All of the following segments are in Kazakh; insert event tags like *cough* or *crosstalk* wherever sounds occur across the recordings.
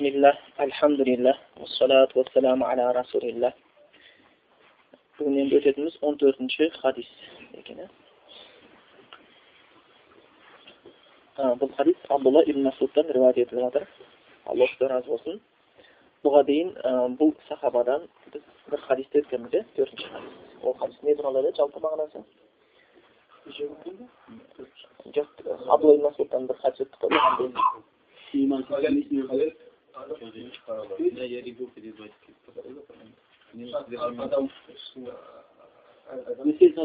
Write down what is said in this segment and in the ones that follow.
Bismillah, alhamdulillah, wassalatu wassalamu ala rasulillah. Бүгін енді өтетініміз 14-ші хадис екен. Бұл хадис Абдулла ибн Масудтан болсын. Бұл сахабадан бір хадис. Ол хадис не туралы еді Абдулла.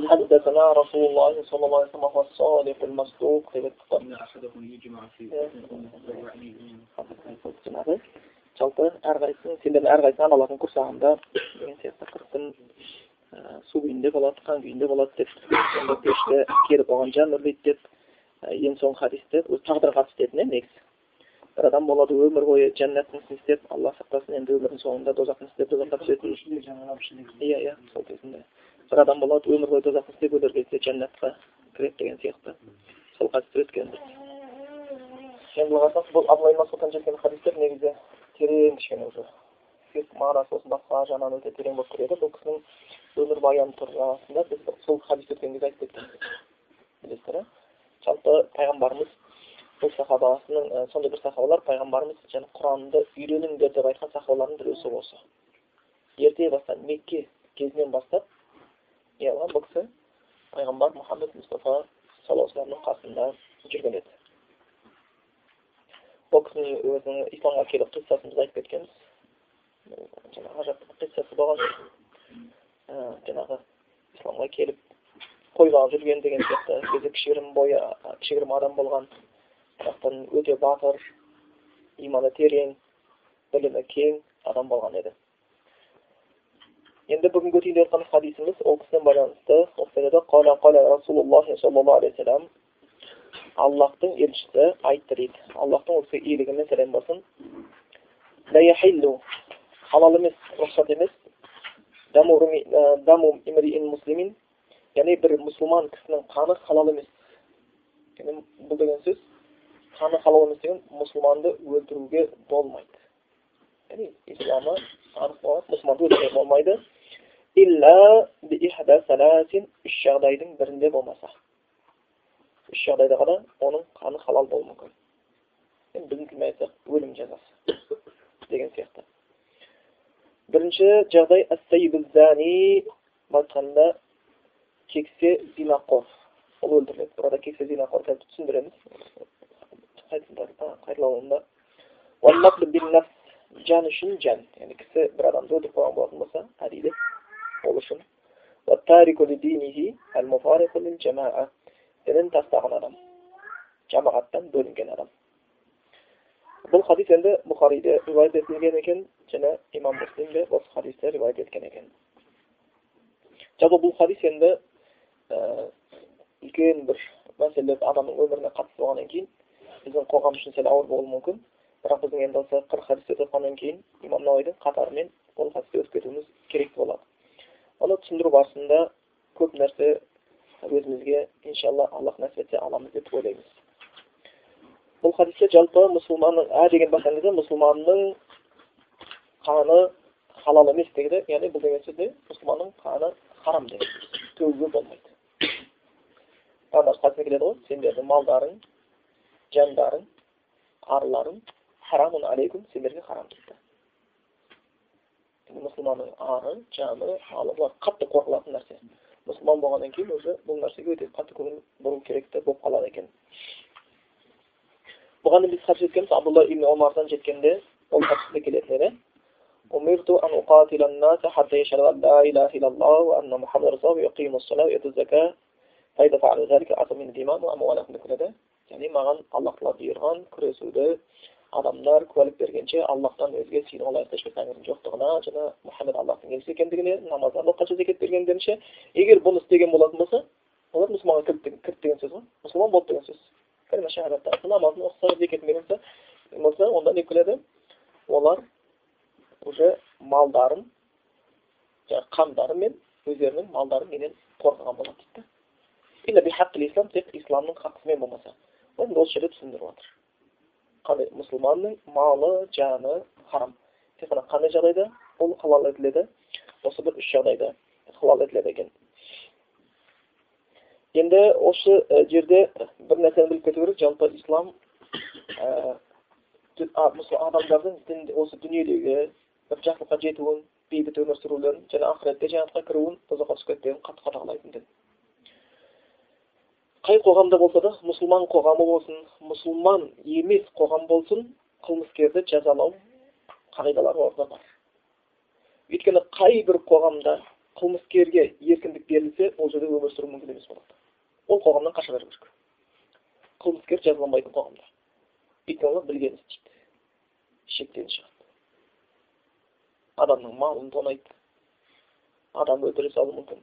حدثنا رسول الله صلى الله عليه وسلم وهو الصادق المصدوق إن أحدكم يجمع في жалпы әрқайсысын сендердің әрқайсың аналардың құрсағында деген сияқты қырықтың су күйінде болады қан күйінде болады деп сонда пешті керіп оған жан үрлейді деп ең соңғы хадисте өзі тағдырға қатысты еді негізі бір адам болады өмір бойы жәннаттың ісін істеп алла сақтасын енді өмірдің соңында тозақтың істеп тозаққа түсетін иә иә сол кезінде бір адам болады өмір бойы тозақтың істеп өлер кезде жәннатқа кіреді деген сияқты сол хадистер өткен енді қарасақ бұл абылай масудтан жеткен хадистер негізі терең кішкене уже мағынасы болсын басқа жағынан өте терең болып келеді бұл кісінің өмірбаяны турасында біз сол хадис өткен кезде айтып кеткенбіз білесіздер иә жалпы пайғамбарымыз бұл сахабасының сондай бір сахабалар пайғамбарымыз және құранды үйреніңдер деп айтқан сахабалардың біреусі осы ерте бастан мекке кезінен бастап неғылған бұл кісі пайғамбар мұхаммед мұстафа саллаллаху қасында жүрген еді бұл кісінің өзінің исламға келу қиссасын біз айтып кеткенбіз жаңағы ғажап қиссасы болған жаңағы исламға келіп қойып жүрген деген сияқты кезде кішігірім бойы кішігірім адам болған жақтан өте батыр иманы терең білімі кең адам болған еді. Енді бүгінгі өтейін деп жатқан хадисіміз ол кісімен байланысты аллахтың елшісі айтты дейді. Аллахтың ол кісіге сәлем болсын. Халал емес рұқсат емес. Яғни бір мұсылман кісінің қаны халал емес. Бұл деген сөз қаны халал емес деген мұсылманды өлтіруге болмайды яғни исламы анық болады мұсылманды өлтіруге болмайды үш жағдайдың бірінде болмаса үш жағдайда ғана оның қаны халал болуы мүмкін енді біздің тілмен айтсақ өлім жазасы деген сияқты бірінші жағдай айтқанда кексе зинақор ол өлтіріледі кексе зинақор түсіндіреміз жан үшін жан яғни кісі бір адамды өлтіріп қойған болатын болса әдейі ол үшін дінін тастаған адам жамағаттан бөлінген адам бұл хадис енді бұхариде риуаят етілген екен және имам муслим де осы хадисті риуаят еткен екен жалпы бұл хадис енді үлкен бір мәселелер адамның өміріне қатысты болғаннан кейін біздің қоғам үшін сәл ауыр болуы мүмкін бірақ біздің енді осы қырық хадис өтіп жатқаннан кейін имам науидің қатарымен ол хадисті өтіп кетуіміз керек болады оны түсіндіру барысында көп нәрсе өзімізге иншалла аллах нәсіп етсе аламыз деп ойлаймыз бұл хадисте жалпы мұсылманның ә деген басқан кезде мұсылманның қаны халал емес дейді яғни бұл деген сөз не мұсылманның қаны харам деген төгуге болмайды пайғамбар келеді ғой сендердің малдарың жандарың арларың харамун алейкум сендерге харам дейді мұсылманның ары жаны малы бұлар қатты қорқылатын нәрсе мұсылман болғаннан кейін уже бұл нәрсеге өте қатты көңіл бұру керек те болып қалады екен бұған біз хадис жеткенбіз абдулла ибн омардан жеткенде ол хадисте келетін еді أمرت أن أقاتل الناس حتى يشهدوا أن لا إله إلا الله وأن محمد رسول الله ويقيموا الصلاة ويؤتوا الزكاة فإذا فعلوا ذلك عصوا من الدماء وأموالهم بكل яғни маған аллах тағала бұйырған күресуді адамдар куәлік бергенше аллахтан өзге сенуге лайықты ешбір тәңірдің жоқтығына және мұхаммед аллахтың елшісі екендігіне намаздан оққанша зекет бергендерінше егер бұны істеген болатын болса олар мұсылманға кірді, деген сөз ғой мұсылман болды деген сөз намазын оқыса зекетін берген болса онда не күледі олар уже малдарын жаңағы қандары мен өздерінің малдарын менен қорғаған болады дейді тек исламның хақысымен болмаса оны осы жерде түсіндіріп жатыр қандай мұсылманның малы жаны харам тек қана қандай жағдайда ол халал етіледі осы бір үш жағдайда халал етіледі екен енді осы жерде бір нәрсені біліп кету керек жалпы ислам адамдардың осы дүниедегі бір жақсылыққа жетуін бейбіт өмір сүрулерін және ақыретте жәннатқа кіруін тозаққа түсіп кетпеуін қатты қадағалайтын дін қай қоғамда болса да мұсылман қоғамы болсын мұсылман емес қоғам болсын қылмыскерді жазалау қағидалары орында бар өйткені қай бір қоғамда қылмыскерге еркіндік берілсе ол жерде өмір сүру мүмкін емес болады. Ол қоғамнан қаша беру керек қылмыскер жазаланбайтын қоғамда. Өйткені олар білгенін істейді. Шектен шығады. Адамның малын тонайды. Адам өлтіре салуы мүмкін.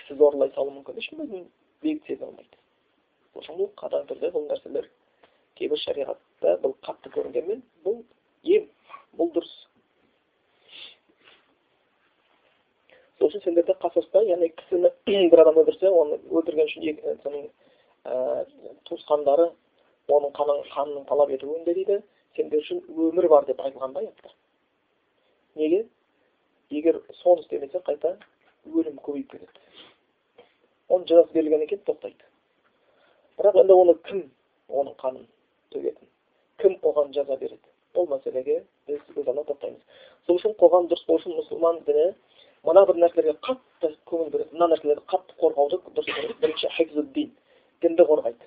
Кісі зорлай салуы мүмкін. Ешкім бейбіт сезе алмайды. Үшін бұл қатаң түрде бұл нәрселер кейбір шариғатта бұл қатты көрінгенмен бұл ем бұл дұрыс. Сол үшін сендерде қасаста яғни кісіні *clears throat* бір адам өлтірсе оны өлтірген үшін соның туысқандары оның қанын қанын талап етуінде дейді. Сендер үшін өмір бар деп айтылған да аятта неге? Егер соны істемесе қайта өлім көбейіп кетеді. Оның жазасы берілгеннен кейін тоқтайды. бірақ енді оны кім оның қанын төгетін кім оған жаза береді? Ол мәселеге біз өзана тоқтаймыз. Сол үшін қоғам дұрыс болу үшін мұсылман діні мына бір нәрселерге қатты көңіл бөледі мына нәрселерді қатты қорғауды дұрыс көреді бірінші дінді қорғайды.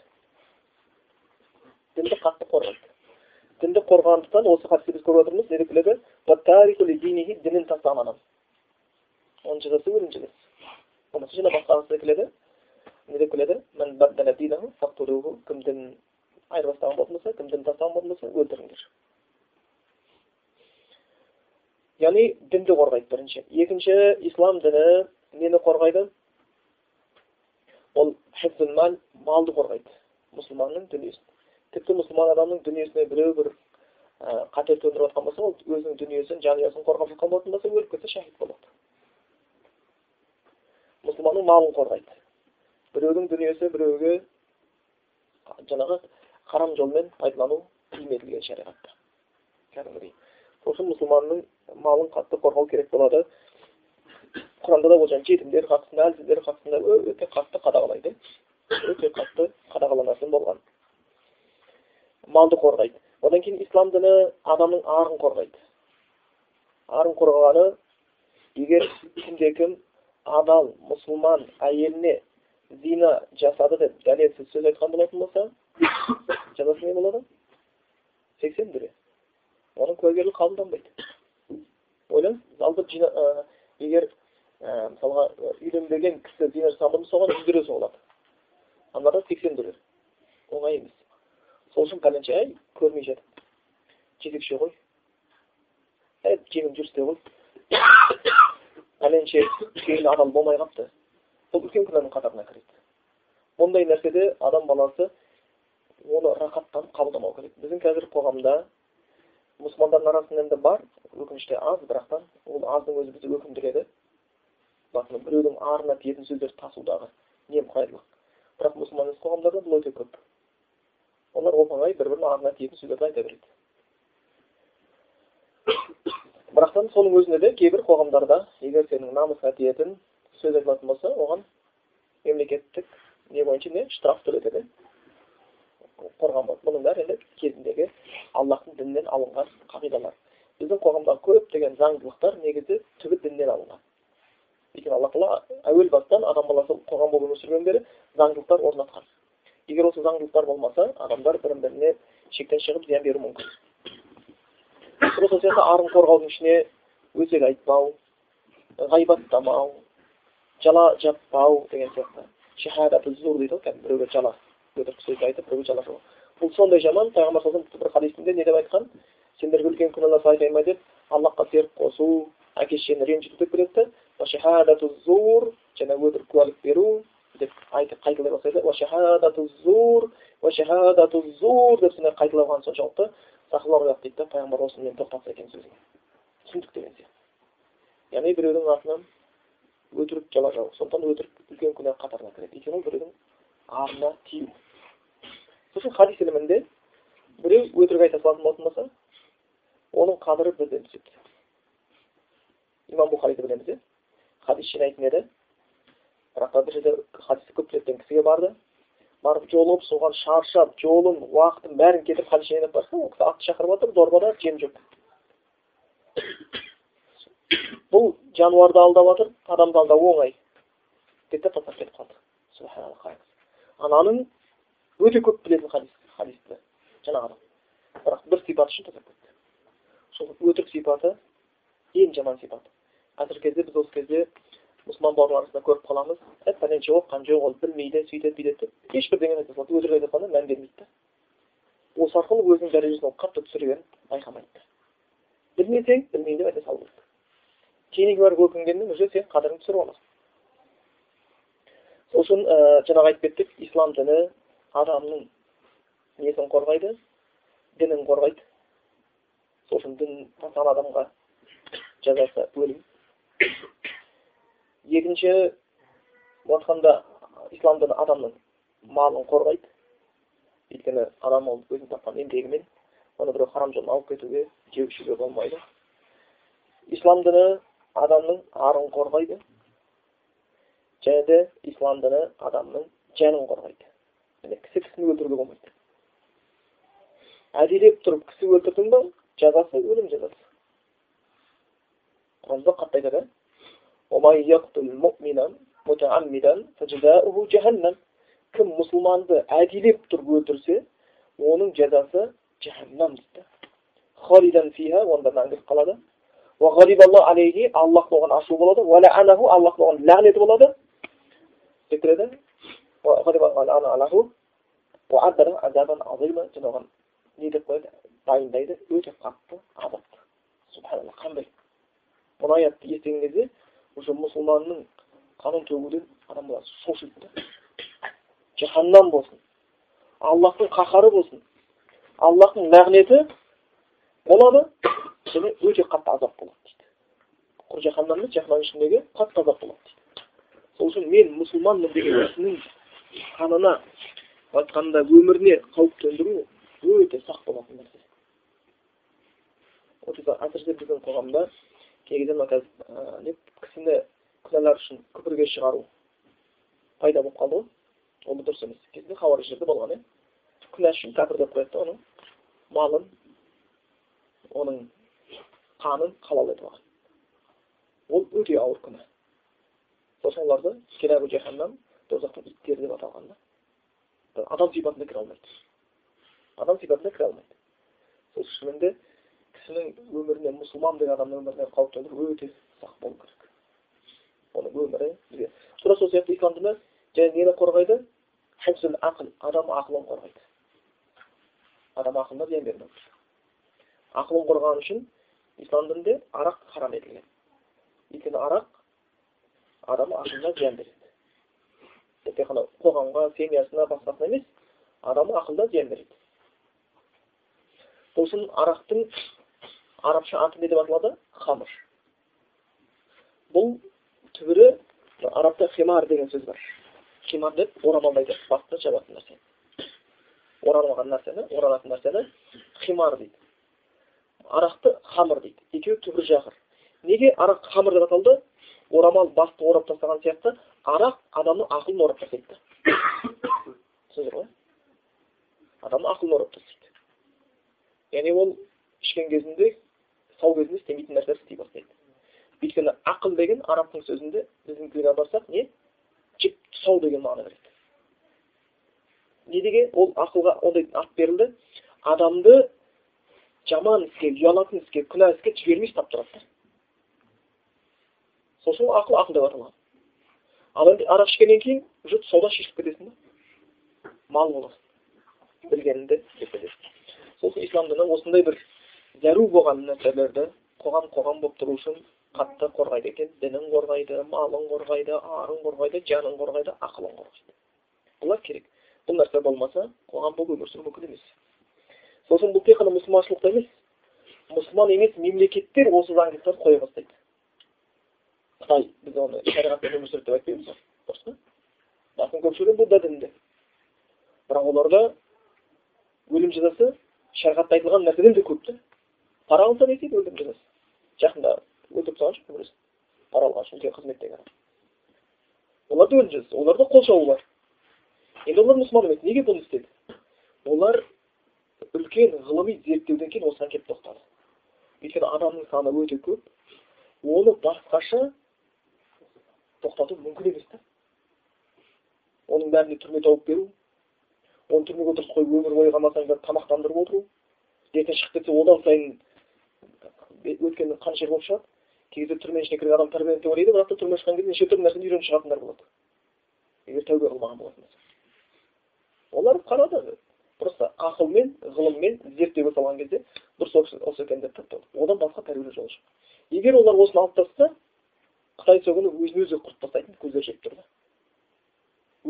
Дінді қатты қорғайды. Дінді қорғағандықтан осы хадисте біз көріп отырмыз. Дінін тастаған адам. Оның жазасы өлім жазасы болмаса жаңа басқа хадисте келеді не деп келеді айырбастаған болатын болса тастаған болатын болса өлтіріңдер яғни дінді қорғайды бірінші екінші ислам діні нені қорғайды ол малды қорғайды мұсылманның дүниесін тіпті мұсылман адамның дүниесіне біреу бір қатер төндіріп жатқан болса ол өзінің дүниесін жанұясын қорғап жатқан болатын болса өліп кетсе шахид мұсылманның малын қорғайды. Біреудің дүниесі біреуге жаңағы харам жолмен пайдалану тыйым етілген шариғатта. Кәдімгідей. Үшін мұсылманның малын қатты қорғау керек болады. Құранда да ол жаңағы жетімдер қатысында әлсіздер қатысында өте қатты қадағалайды. Өте қатты қадағаланатын болған. Малды қорғайды. Одан кейін ислам діні адамның арын қорғайды. Арын қорғағаны егер кімде кім адал мұсылман әйеліне зина жасады деп дәлелсіз сөз айтқан болатын болса жазасы не болады сексен дүре оның куәгерлігі қабылданбайды ойлаңыз жалпы егер мысалға үйленбеген кісі зина жасаған болса соған жүз дүре соғылады аналарда сексен дүре оңай емес сол үшін пәленше көрмей жатып жетекші ғой әй жеңіл жүрісте ғой пәленше кейін адал болмай қалыпты бұл үлкен күнәнің қатарына кіреді бұндай нәрседе адам баласы оны рахаттанып қабылдамау керек біздің қазір қоғамда мұсылмандардың арасында енді бар өкініште аз бірақтан ол аздың өзі бізді өкіндіреді біреудің арына тиетін сөздер тасудағы немқұрайлылық бірақ мұсылман қоғамдарда бұл өте көп олар оп оңай бір бірінің ағына тиетін сөздерді айта береді бірақтан соның өзінде де кейбір қоғамдарда егер сенің намысыңа тиетін сөз айтылатын болса оған мемлекеттік не бойынша не штраф төлетеді қорған болады бұның бәрі енді кезіндегі аллахтың дінінен алынған қағидалар. Біздің қоғамдағы көптеген заңдылықтар негізі түбі діннен алынған. Өйткені алла тағала әуел бастан адам баласы қоғам болып өмір сүргеннен бері заңдылықтар орнатқан. Егер осы заңдылықтар болмаса адамдар бір біріне шектен шығып зиян беруі мүмкін. Тура сол сияқты арын қорғаудың ішіне өсек айтпау ғайбаттамау жала жаппау деген сияқты. Шахадаты зур дейді ғой кәдімгі біреуге жала. Өтірік сөз айтып біреуге жала бұл сондай жаман пайғамбар саллаллаху бір хадисінде не деп айтқан? Сендерге үлкен күнәлар айтайын ба деп аллахқа серік қосу әке шешені ренжіту деп келеді және өтірік куәлік беру деп айтып қайталай бастайды. Деп сондай қайталаған соншалықты сахабалар ояды дейді да пайғамбар осымен тоқтатса екен сөзін түсіндік деген сияқты яғни біреудің артынан өтірік жала жау сондықтан өтірік үлкен күнә қатарына кіреді өйткені ол біреудің арына тию сосын хадис ілімінде біреу өтірік айта салатын болатын болса оның қадірі бірден түседі имам бухариді білеміз иә хадис жинайтын еді бірақ бір жерде хадисті көп білетін кісіге барды барып жолығып соған шаршап жолын уақытын бәрін кетіріп хадис жинап барса ол кісі атты шақырып жатыр дорбада жем жоқ. Бұл жануарды алдап жатыр адамды алдау оңай. Деді да тастап кетіп қалды. Ананың өте көп білетін хадис хадисті жаңағы бірақ бір сипат үшін тастап кетті. Сол өтірік сипаты ең жаман сипат қазіргі кезде біз осы кезде мұсылман бауырлар арасында көріп қаламыз ә пәленше оқыған жоқ ол білмейді сөйтеді бүйтеді деп ешбір деген айта салады өтірік айта салғанда мән бермейді да осы арқылы өзінің дәрежесін ол қатты түсіргенін байқамайды білмесең білмеймін деп айта салу керек кейінге барып өкінгеннен уже сен қадіріңді түсіріп аласың сол үшін ә, жаңағы айтып кеттік ислам діні адамның несін қорғайды дінін қорғайды сол үшін дін тастаған адамға жазасы өлім екінші айтқанда ислам діні адамның малын қорғайды. Өйткені адам ол өзінің тапқан еңбегімен оны біреу харам жолына алып кетуге жеу ішуге болмайды. Ислам діні адамның арын қорғайды. Және де ислам діні адамның жанын қорғайды. Яғни кісі кісіні өлтіруге болмайды. Әдейілеп тұрып кісі өлтірдің ба жазасы өлім жазасы. Құранда қатты айтады кім мұсылманды әдейілеп тұрып өлтірсе оның жазасы жаһаннам дейді халидан фиха онда мәңгілік қалады алейхи аллах оған ашу болады аллах оған болады деп келеді оған не деп қояды дайындайды өте қатты азапты субханалла қандай аятты естіген уже мұсылманның қанын төгуден адамдар шошиды да жаһаннам болсын. Аллахтың қаһары болсын. Аллахтың лағнеті болады және өте қатты азап болады дейді. Құр жаһаннам емес жаһаннамның ішіндегі қатты азап болады дейді. Сол үшін мен мұсылманмын деген кісінің қанына айтқанда өміріне қауіп төндіру өте сақ болатын нәрсе. Әсіресе біздің қоғамда кей мына қазір не кісіні күнәлар үшін күпірге шығару пайда болып қалды ғой. Ол дұрыс емес. Кезінде хауариждерде болған иә күнә үшін кәпір деп қояды да оның малын оның қанын халал етіп алған ол өте ауыр күнә. Сосын оларды кирабу жаханнам тозақтың иттері деп аталған да. Адам сипатында кіре алмайды. Адам сипатына кіре алмайды. Сол шынымен де кісінің өміріне мұсылман деген адамның өміріне қауіп төндіру өте сақ болу керек. Оның өмірі бізге. Тура сол сияқты ислам діні және нені қорғайды? Ақыл адам ақылын қорғайды. Адам ақылына зиян бермеу ақылын қорғаған үшін ислам дінінде арақ харам етілген. Өйткені арақ адам ақылына зиян береді. Тек қана қоғамға семьясына басқасына емес адам ақылына зиян береді. Үшін арақтың арабша аты не деп аталады хамыр бұл түбірі арабта химар деген сөз бар химар деп орамалды айтады басты жабатын нәрсе оралмаған нәрсені оралатын нәрсені химар дейді арақты хамыр дейді екеуі түбір жақыр неге арақ хамыр деп аталды орамал басты орап тастаған сияқты арақ адамның ақылын орап тастайды түсіндіңіздер ғой адамның ақылын орап тастайды яғни ол ішкен кезінде сау кезінде істемейтін нәрселер істей бастайды. Өйткені ақыл деген арабтың сөзінде біздің тілге барсақ не? Жіп тұсау деген мағына береді. Не деген ол ақылға ондай ат берілді. Адамды жаман іске ұялатын іске күнә іске жібермей ұстап тұрады. Үшін ақыл ақыл деп аталған ал енді арақ ішкеннен кейін уже тұсауда шешіліп кетесің да мал боласың. Білгеніңді деп кетесің. Үшін ислам діні осындай бір зәру болған нәрселерді қоғам қоғам болып тұру үшін қатты қорғайды екен. Дінін қорғайды малын қорғайды арын қорғайды жанын қорғайды ақылын қорғайды. Бұлар керек. Бұл нәрсе болмаса қоғам болып өмір сүру мүмкін емес. Үшін бұл тек қана мұсылманшылықта емес. Мұсылман емес мемлекеттер осы заңдылықтарды қоя бастайды. Қытай біз оны шариғатпен өмір сүреді деп айтпаймыз ғой. Дұрыс па? Басым көпшілігі будда дінінде. Бірақ оларда өлім жазасы шариғатта айтылған нәрседен де көп та пара алса не істейді өлім жазасы жақында өлтіріп тастаған жоқ біреусін пара алған үшін үлкен қызметтегі адам олар да өлім жазасы оларда қол шабу бар. Енді олар мұсылман емес неге бұны істеді? Олар үлкен ғылыми зерттеуден кейін осыған келіп тоқтады. Өйткені адамның саны өте көп. Оны басқаша тоқтату мүмкін емес та. Оның бәріне түрме тауып беру оны түрмеге дұрыс қойып өмір бойы қалмасаңдар тамақтандырып отыру. Ертең шығып кетсе одан сайын өткені қаншер болып шығады кей кезде түрменің ішіне кірген адам тәрбиеленеді деп ойлайды бірақ та түрмеден шыққан кезде неше түрлі нәрсені үйреніп шығатындар болады. Егер тәубе қылмаған болатын болса. Олар қарады просто ақылмен ғылыммен зерттеуге салған кезде дұрыс осы екен деп тапты. Одан басқа тәрбиелеу жолы жоқ. Егер олар осыны алып тастаса қытай сол күні өзін өзі құрып тастайтын көздері жетіп тұр да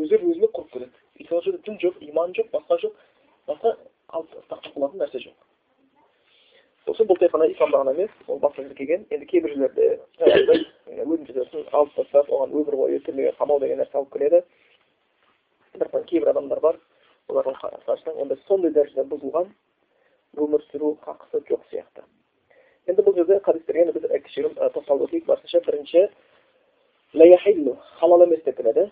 өздері өзіне құрып кетеді өйткені ол жерде дін жоқ иман жоқ басқа жоқ басқа сақтап қалатын нәрсе жоқ. Сосын бұл тек қана исламда ғана емес ол басқа жерде келген. Енді кейбір жерлерде *coughs* өлім жазасын алып тастап оған өмір бойы түрмеге қамау деген нәрсе алып келеді. Бірақтан кейбір адамдар бар олардың қасынан онда сондай дәрежеде бұзылған өмір сүру хақысы жоқ сияқты. Енді бұл жерде хадистерге біз кішігірім тоқталып өтейік. Басқаша бірінші халал емес деп келеді.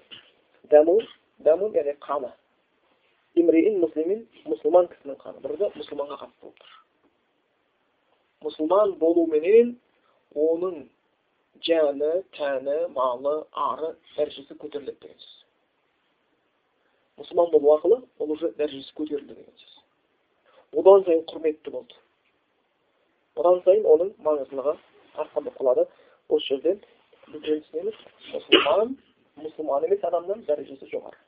Дәму яғни қаны имриин муслимин мұсылман кісінің қаны бұл мұсылманға қатысты болып тұр. Мұсылман болуменен оның жаны тәні малы ары дәрежесі көтеріледі деген сөз мұсылман болу арқылы ол уже дәрежесі көтерілді деген сөз одан сайын құрметті болды одан сайын оның маңыздылығы артқан болып қалады осы жерден біз түсінеміз мұсылман мұсылман емес адамның дәрежесі жоғары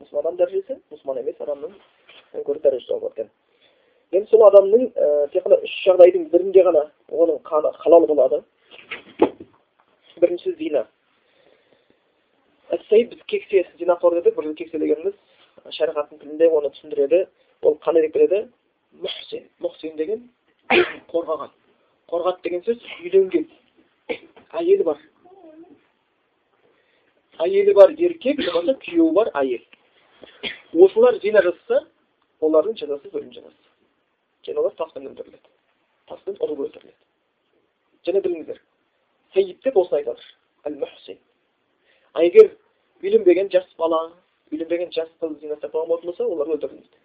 мұсылман адам дәрежесі мұсылман емес адамнан гөрі дәрежесі жоғары енді сол адамның тек қана үш жағдайдың бірінде ғана оның қаны халал болады. Біріншісі зина. Әттей біз кексе зинақор дедік бұл кексе дегеніміз шариғаттың тілінде оны түсіндіреді. Ол қандай деп келеді мұхсин мұхсин деген қорғаған. Қорғады деген сөз үйленген. Әйелі бар. Әйелі бар еркек болмаса күйеуі бар әйел. Осылар зина жасаса олардың жазасы өлім жазасы. Олар таспен өлтіріледі таспен ұрып өлтіріледі және біліңіздер сәйид деп осыны айтып жатыр әл мұхсин ал егер үйленбеген жас бала үйленбеген жас қыз зина жасап болатын болса олар өлтірілмейді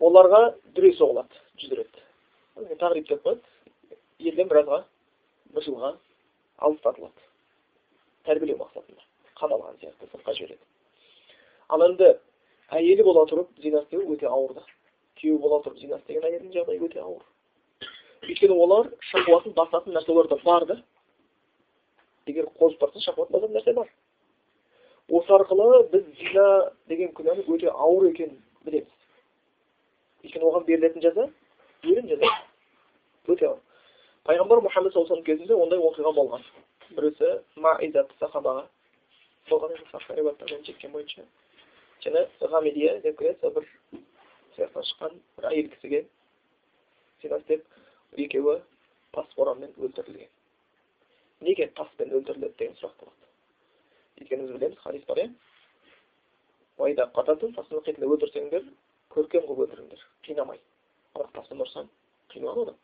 оларға дүре соғылады жүз рет тағриб деп қояды елден біразға бір жылға алыстатылады тәрбиелеу мақсатында қамалған сияқты сыртқа жібереді ал енді әйелі бола тұрып зина істеу өте ауыр да күйеуі бола тұрып зина істеген әйелдің жағдайы өте ауыр өйткені олар шахуатын басатын нәрсе оларда бар да егер қозып барса шахуат басатын нәрсе бар осы арқылы біз зина деген күнәнің өте ауыр екенін білеміз өйткені оған берілетін жаза өлім жазасы өте ауыр пайғамбар мұхаммед саллаллаху кезінде ондай оқиға болған біреусі сахабаға болған бойынша және ғамидия деп келеді сол бір сияқтан шыққан бір әйел кісіге зина істеп екеуі тас боранмен өлтірілген неге таспен өлтіріледі деген сұрақ болады өйткені біз білеміз хадис бар иә өлтірсеңдер көркем қылып өлтіріңдер қинамай бірақ таспен ұрсаң қиналады адам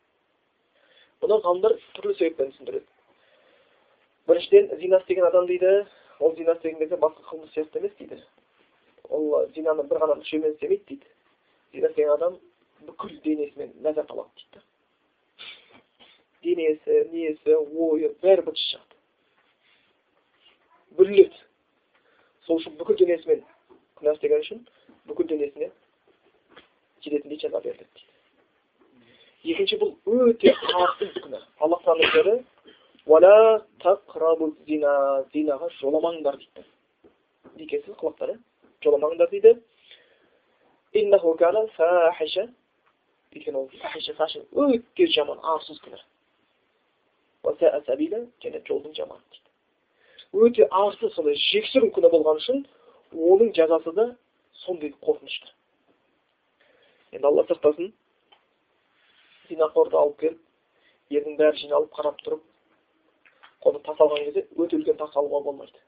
бұны ғалымдар түрлі себеппен түсіндіреді біріншіден зина істеген адам дейді ол зина істеген кезде басқа қылмыс сияқты емес дейді ол зинаны бір ғана мүшемен істемейді дейді. Зина істеген адам бүкіл денесімен ләззат алады дейді денесі несі ойы бәрі быт шығады. Бүрледі сол үшін бүкіл денесімен күнә істегені үшін бүкіл денесіне жететіндей жаза беріледі дейді. Екінші бұл өте қатты күнә. Аллах тағала зина зинаға жоламаңдар дейді. Некесіз қылықтар иә жоламаңдар дейді өйткені ол өте жаман арсыз күнә және жолдың жаманы дейді. Өте арсыз сондай жексұрын күнә болған үшін оның жазасы да сондай қорқынышты. Енді алла сақтасын. Зинақорды алып келіп елдің бәрі жиналып қарап тұрып оны тас алған кезде өте үлкен тас алуға болмайды.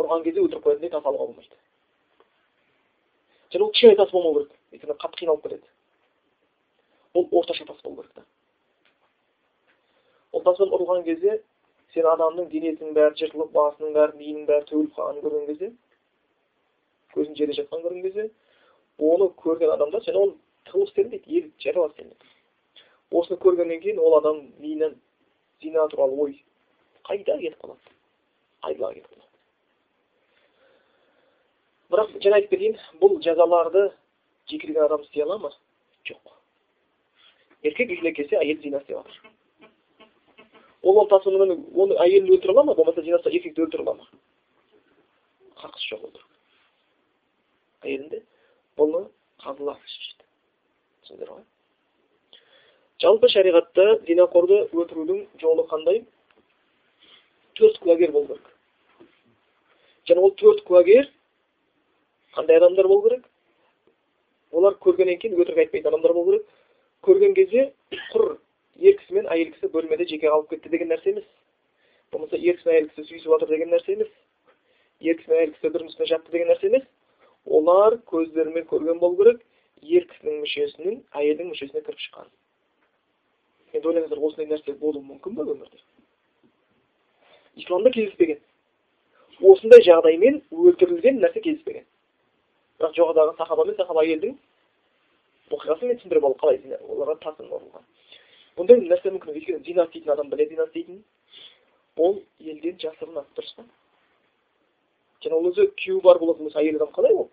Ұрған кезде өлтіріп қоятындай тас алуға болмайды және ол кішкене тас болмау керек өйткені қатты қиналып кетеді ол орташа тас болу керек та ол таспен ұрылған кезде сен адамның денесінің бәрі жыртылып басының бәрі миының бәрі төгіліп қалғанын көрген кезде көзің жерде жатқанын көрген кезде оны көрген адамдар және ол тығылып істелінбейді еріп жаралап істелінеді осыны көргеннен кейін ол адам миынан зина туралы ой қайда кетіп қалады айдалаға кетіп қалады бірақ жаңа айтып кетейін бұл жазаларды жекелеген адам істей ала ма? Жоқ. Еркек үйіне келсе әйел зина істеп жатыр ол ортасымен оны әйелін өлтіре ала ма? Болмаса жинаса еркекті өлтіре ала ма? Хақысы жоқ ол әйелінде бұны қазылар шешеді. Түсіндіңдер ғой? Жалпы шариғатта зинақорды өлтірудің жолы қандай? Төрт куәгер болу керек және ол төрт куәгер қандай адамдар болу керек? Олар көргеннен кейін өтірік айтпайтын адамдар болу керек. Көрген кезде құр ер кісі мен әйел кісі бөлмеде жеке қалып кетті деген нәрсе емес. Болмаса ер кісі мен әйел кісі сүйісіп жатыр деген нәрсе емес. Ер кісі мен әйел кісі бірінің үстіне жатты деген нәрсе емес. Олар көздерімен көрген болу керек ер кісінің мүшесінің әйелдің мүшесіне кіріп шыққан. Енді ойлаңыздар осындай нәрсе болуы мүмкін ба өмірде? Исламда кездеспеген. Осындай жағдаймен өлтірілген нәрсе кездеспеген. Бірақ жоғарыдағы сахаба мен сахаба әйелдің оқиғасын мен түсіндіріп алдым қалай оларға тасын ұрылған бұндай нәрсе мүмкін өйткені зина істейтін адам біледі зина істейтінін ол елден жасырынады дұрыс па? Және ол өзі күйеуі бар болатын болса әйел адам қалай ол?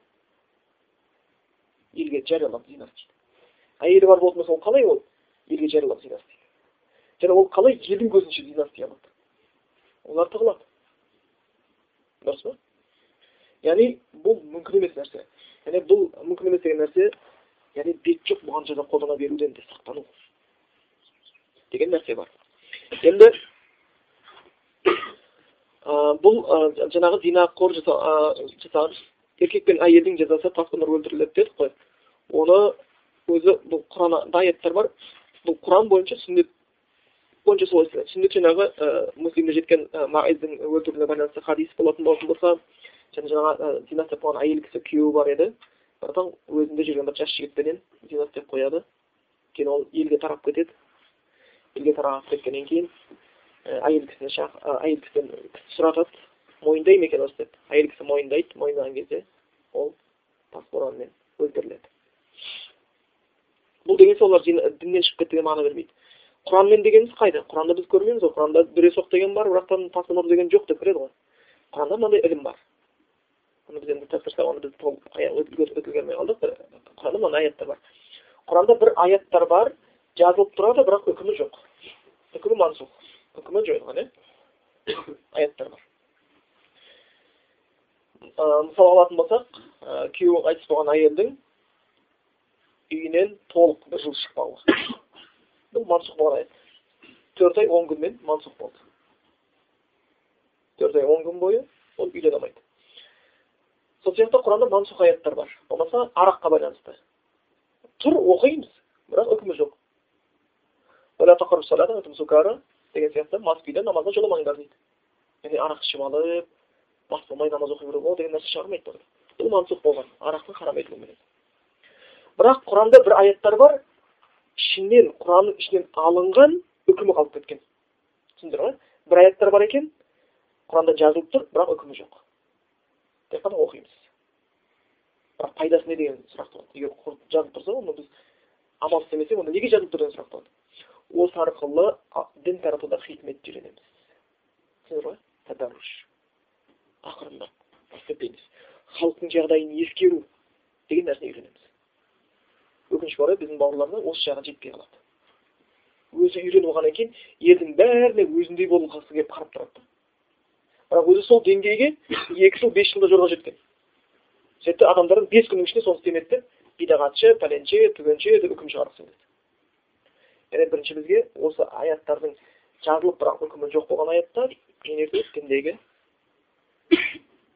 Елге жариялап зина істейді әйелі бар болатын болса ол қалай ол? Елге жариялап зина істейді және ол қалай елдің көзінше зина істей алады? Олар тығылады дұрыс па? Яғни бұл мүмкін емес нәрсе. Және бұл мүмкін емес деген нәрсе яғни бет жоқ бұған жаза қолдана беруден де сақтану деген нәрсе бар енді бұл жаңағы зинақор жасаған еркек пен әйелдің жазасы тасқындар өлтіріледі дедік қой оны өзі бұл құранда аяттар бар бұл құран бойынша сүннет бойынша солай сүннет жаңағы муслимде жеткен маиздің өлтіруіне байланысты хадис болатын болатын болса және жаңағы зина істеп қойған әйел кісі күйеуі бар еді братан өзінде жүрген бір жас жігітпенен зина істеп қояды кейін ол елге тарап кетеді елге тарап кеткеннен кейін әйел кісіні әйел кісіден сұратады мойындай ма екен осы деп әйел кісі мойындайды мойындаған кезде ол тас боранмен өлтіріледі бұл деген солар діннен шығып кетті деген мағына бермейді құранмен дегеніміз қайда құранды біз көрмейміз ғой құранда дүре соқ деген бар бірақтан ұр деген жоқ деп кіреді ғой құранда мынандай ілім бар оны біз енді тапсырсақ оны біз толық өтілгенмей қалдық құранда мынандай аяттар бар құранда бір аяттар бар жазылып тұрады бірақ үкімі жоқ үкімі мансух үкімі жойылған иә аяттар бар мысал алатын болсақ күйеуі қайтыс болған әйелдің үйінен толық бір жыл шықпауы бұл мансух болған аят төрт ай он күнмен мансух болды төрт ай он күн бойы ол үйлене алмайды сол сияқты құранда мансух аяттар бар. Болмаса араққа байланысты. Тұр оқимыз. Бірақ үкімі жоқ. Деген сияқты мас күйде намазға жоламаңдар дейді. Яғни арақ ішіп алып мас болмай намаз оқи беру деген нәрсе шығармайды бұл мансух болған арақты харам етілуменен бірақ құранда бір аяттар бар ішінен құранның ішінен алынған үкімі қалып кеткен. Түсіндіңдер ма бір аяттар бар екен құранда жазылып тұр бірақ үкімі жоқ. Тек қана оқимыз. Бірақ пайдасы не деген сұрақ туады егер жазылып тұрса оны біз амал істемесек онда неге жазылып тұр деген сұрақ туады осы арқылы дін таратуда хикметті үйренеміз. Түсіндіңіздер ғой? Тадаруш ақырындап постепенность халықтың жағдайын ескеру деген нәрсені үйренеміз. Өкінішке орай біздің бауырларымыз осы жағына жетпей қалады. Өзі үйреніп алғаннан кейін елдің бәріне өзіндей болғысы келіп қарап тұрады. Бірақ өзі сол деңгейге екі жыл бес жылда жорға жеткен. Сөйтті адамдардың бес күннің ішінде соны істемеді деп бидағатшы пәленше түгенше деп үкім шығарғысы келеді. Және бірінші бізге осы аяттардың жазылып бірақ үкімі жоқ болған аяттар діндегі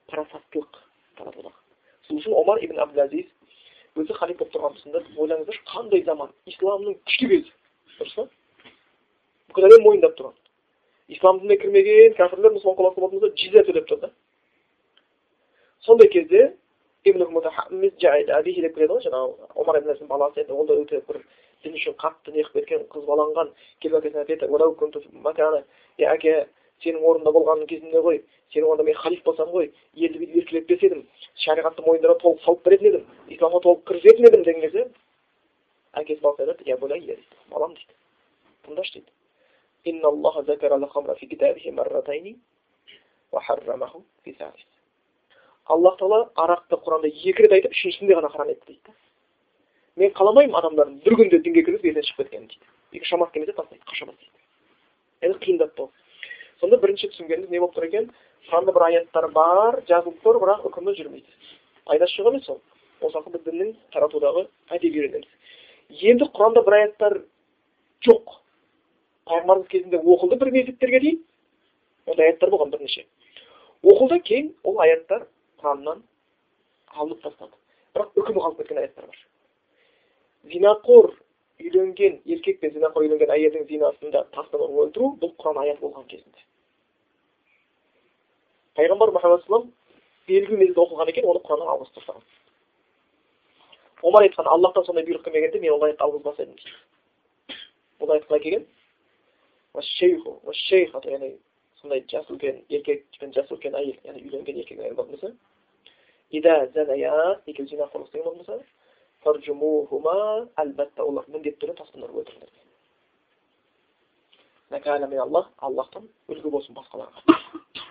парасаттылық таратуда сол үшін омар ибн абдул өзі халиф болып тұрған тұсында ойлаңыздаршы қандай заман? Исламның күшті кезі дұрыс па? Бүкіл әлем мойындап тұрған. Ислам дініне кірмеген кәпірлер мұсылман қоласы болатын болса жизя төлеп тұр да сондай кезде әбихи деп келеді ғой жаңағы омар ибн баласы енді ол да өте бір дін үшін қатты не кеткен қызбаланған келіп әкесіне айтады е әке сенің орнында болған кезімде ғой сенің орнында мен халиф болсам ғой елді бүйтіп еркелетпес едім шариғатты мойындарға толық салып беретін едім исламға толық кіргізетін едім деген кезде әкесі айтады иә дейді балам дейді тыңдашы дейді аллах тағала арақты құранда екі рет айтып үшіншісінде ғана харам етті дейді мен қаламаймын адамдардың бір күнде дінге кіргізіп ертең шығып кеткенін дейді егер шамасы келмесе тастайды қашамас дейді енді болды сонда бірінші түсінгеніміз не болып тұр екен бір аяттар бар жазылып тұр бірақ үкімі жүрмейді пайдасы жоқ емес ол діннің таратудағы үйренеміз енді құранда бір аяттар жоқ пайғамбарымыз кезінде оқылды бір мезеттерге дейін. Ондай аяттар болған бірнеше. Оқылды кейін ол аяттар құраннан алынып тасталды. Бірақ үкімі қалып кеткен аяттар бар. Зинақор үйленген еркек пен зинақор үйленген әйелдің зинасында тастан ұрып өлтіру бұл құран аят болған кезінде. Пайғамбар мұхаммад салам белгілі мезгілде оқылған екен оны құраннан алғызып тастаған. Омар айтқан аллахтан сондай бұйрық келмегенде мен ол аятты алғызбас едім дейді. Бұл аят қалай келген яғни сондай жасы үлкен еркек пен жасы үлкен әйел яғни үйленген еркек әйел болатын болса екеуі зинақорлық істеген болатын болса фаржумухума әлбәтта олар міндетті түрде таспен ұрып өлтіріңдер аллах аллахтан үлгі болсын басқаларға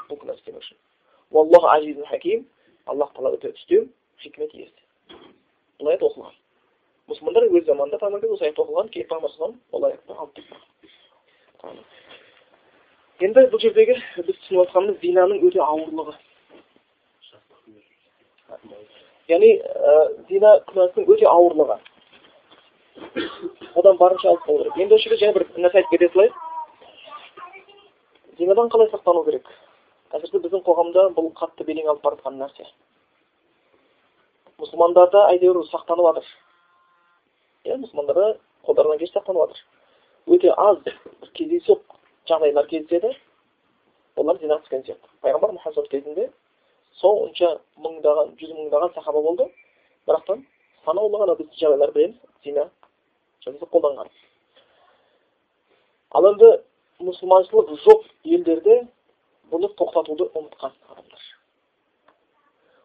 бұл күнә істемеу үшін уаллаху азизун хаким аллах тағала өте үстем хикмет иесі бұл аят оқылған мұсылмандар өз заманында пайғамбар осы аят оқылған кейін пайғамбар ол аятты алып кетті енді бұл жердегі біз түсініп жатқанымыз зинаның өте ауырлығы. Яғни зина күнәсінің өте ауырлығы. Одан барынша алыс болу керек. Енді осы жерде және бір нәрсе айтып кете салайық. Зинадан қалай сақтану керек? Әсіресе біздің қоғамда бұл қатты белең алып бара нәрсе. Мұсылмандарда әйтеуір сақтанып жатыр. Иә мұсылмандарда қолдарынан келсе сақтанып жатыр. Өте аз кездейсоқ жағдайлар кездеседі олар түскен сияқты пайғамбар мұхаммад кезінде сонша мыңдаған жүз мыңдаған сахаба болды бірақтан санаулы ғана біз жағдайлар білеміз зина жасап қолданған ал енді мұсылманшылық жоқ елдерде бұны тоқтатуды ұмытқан адамдар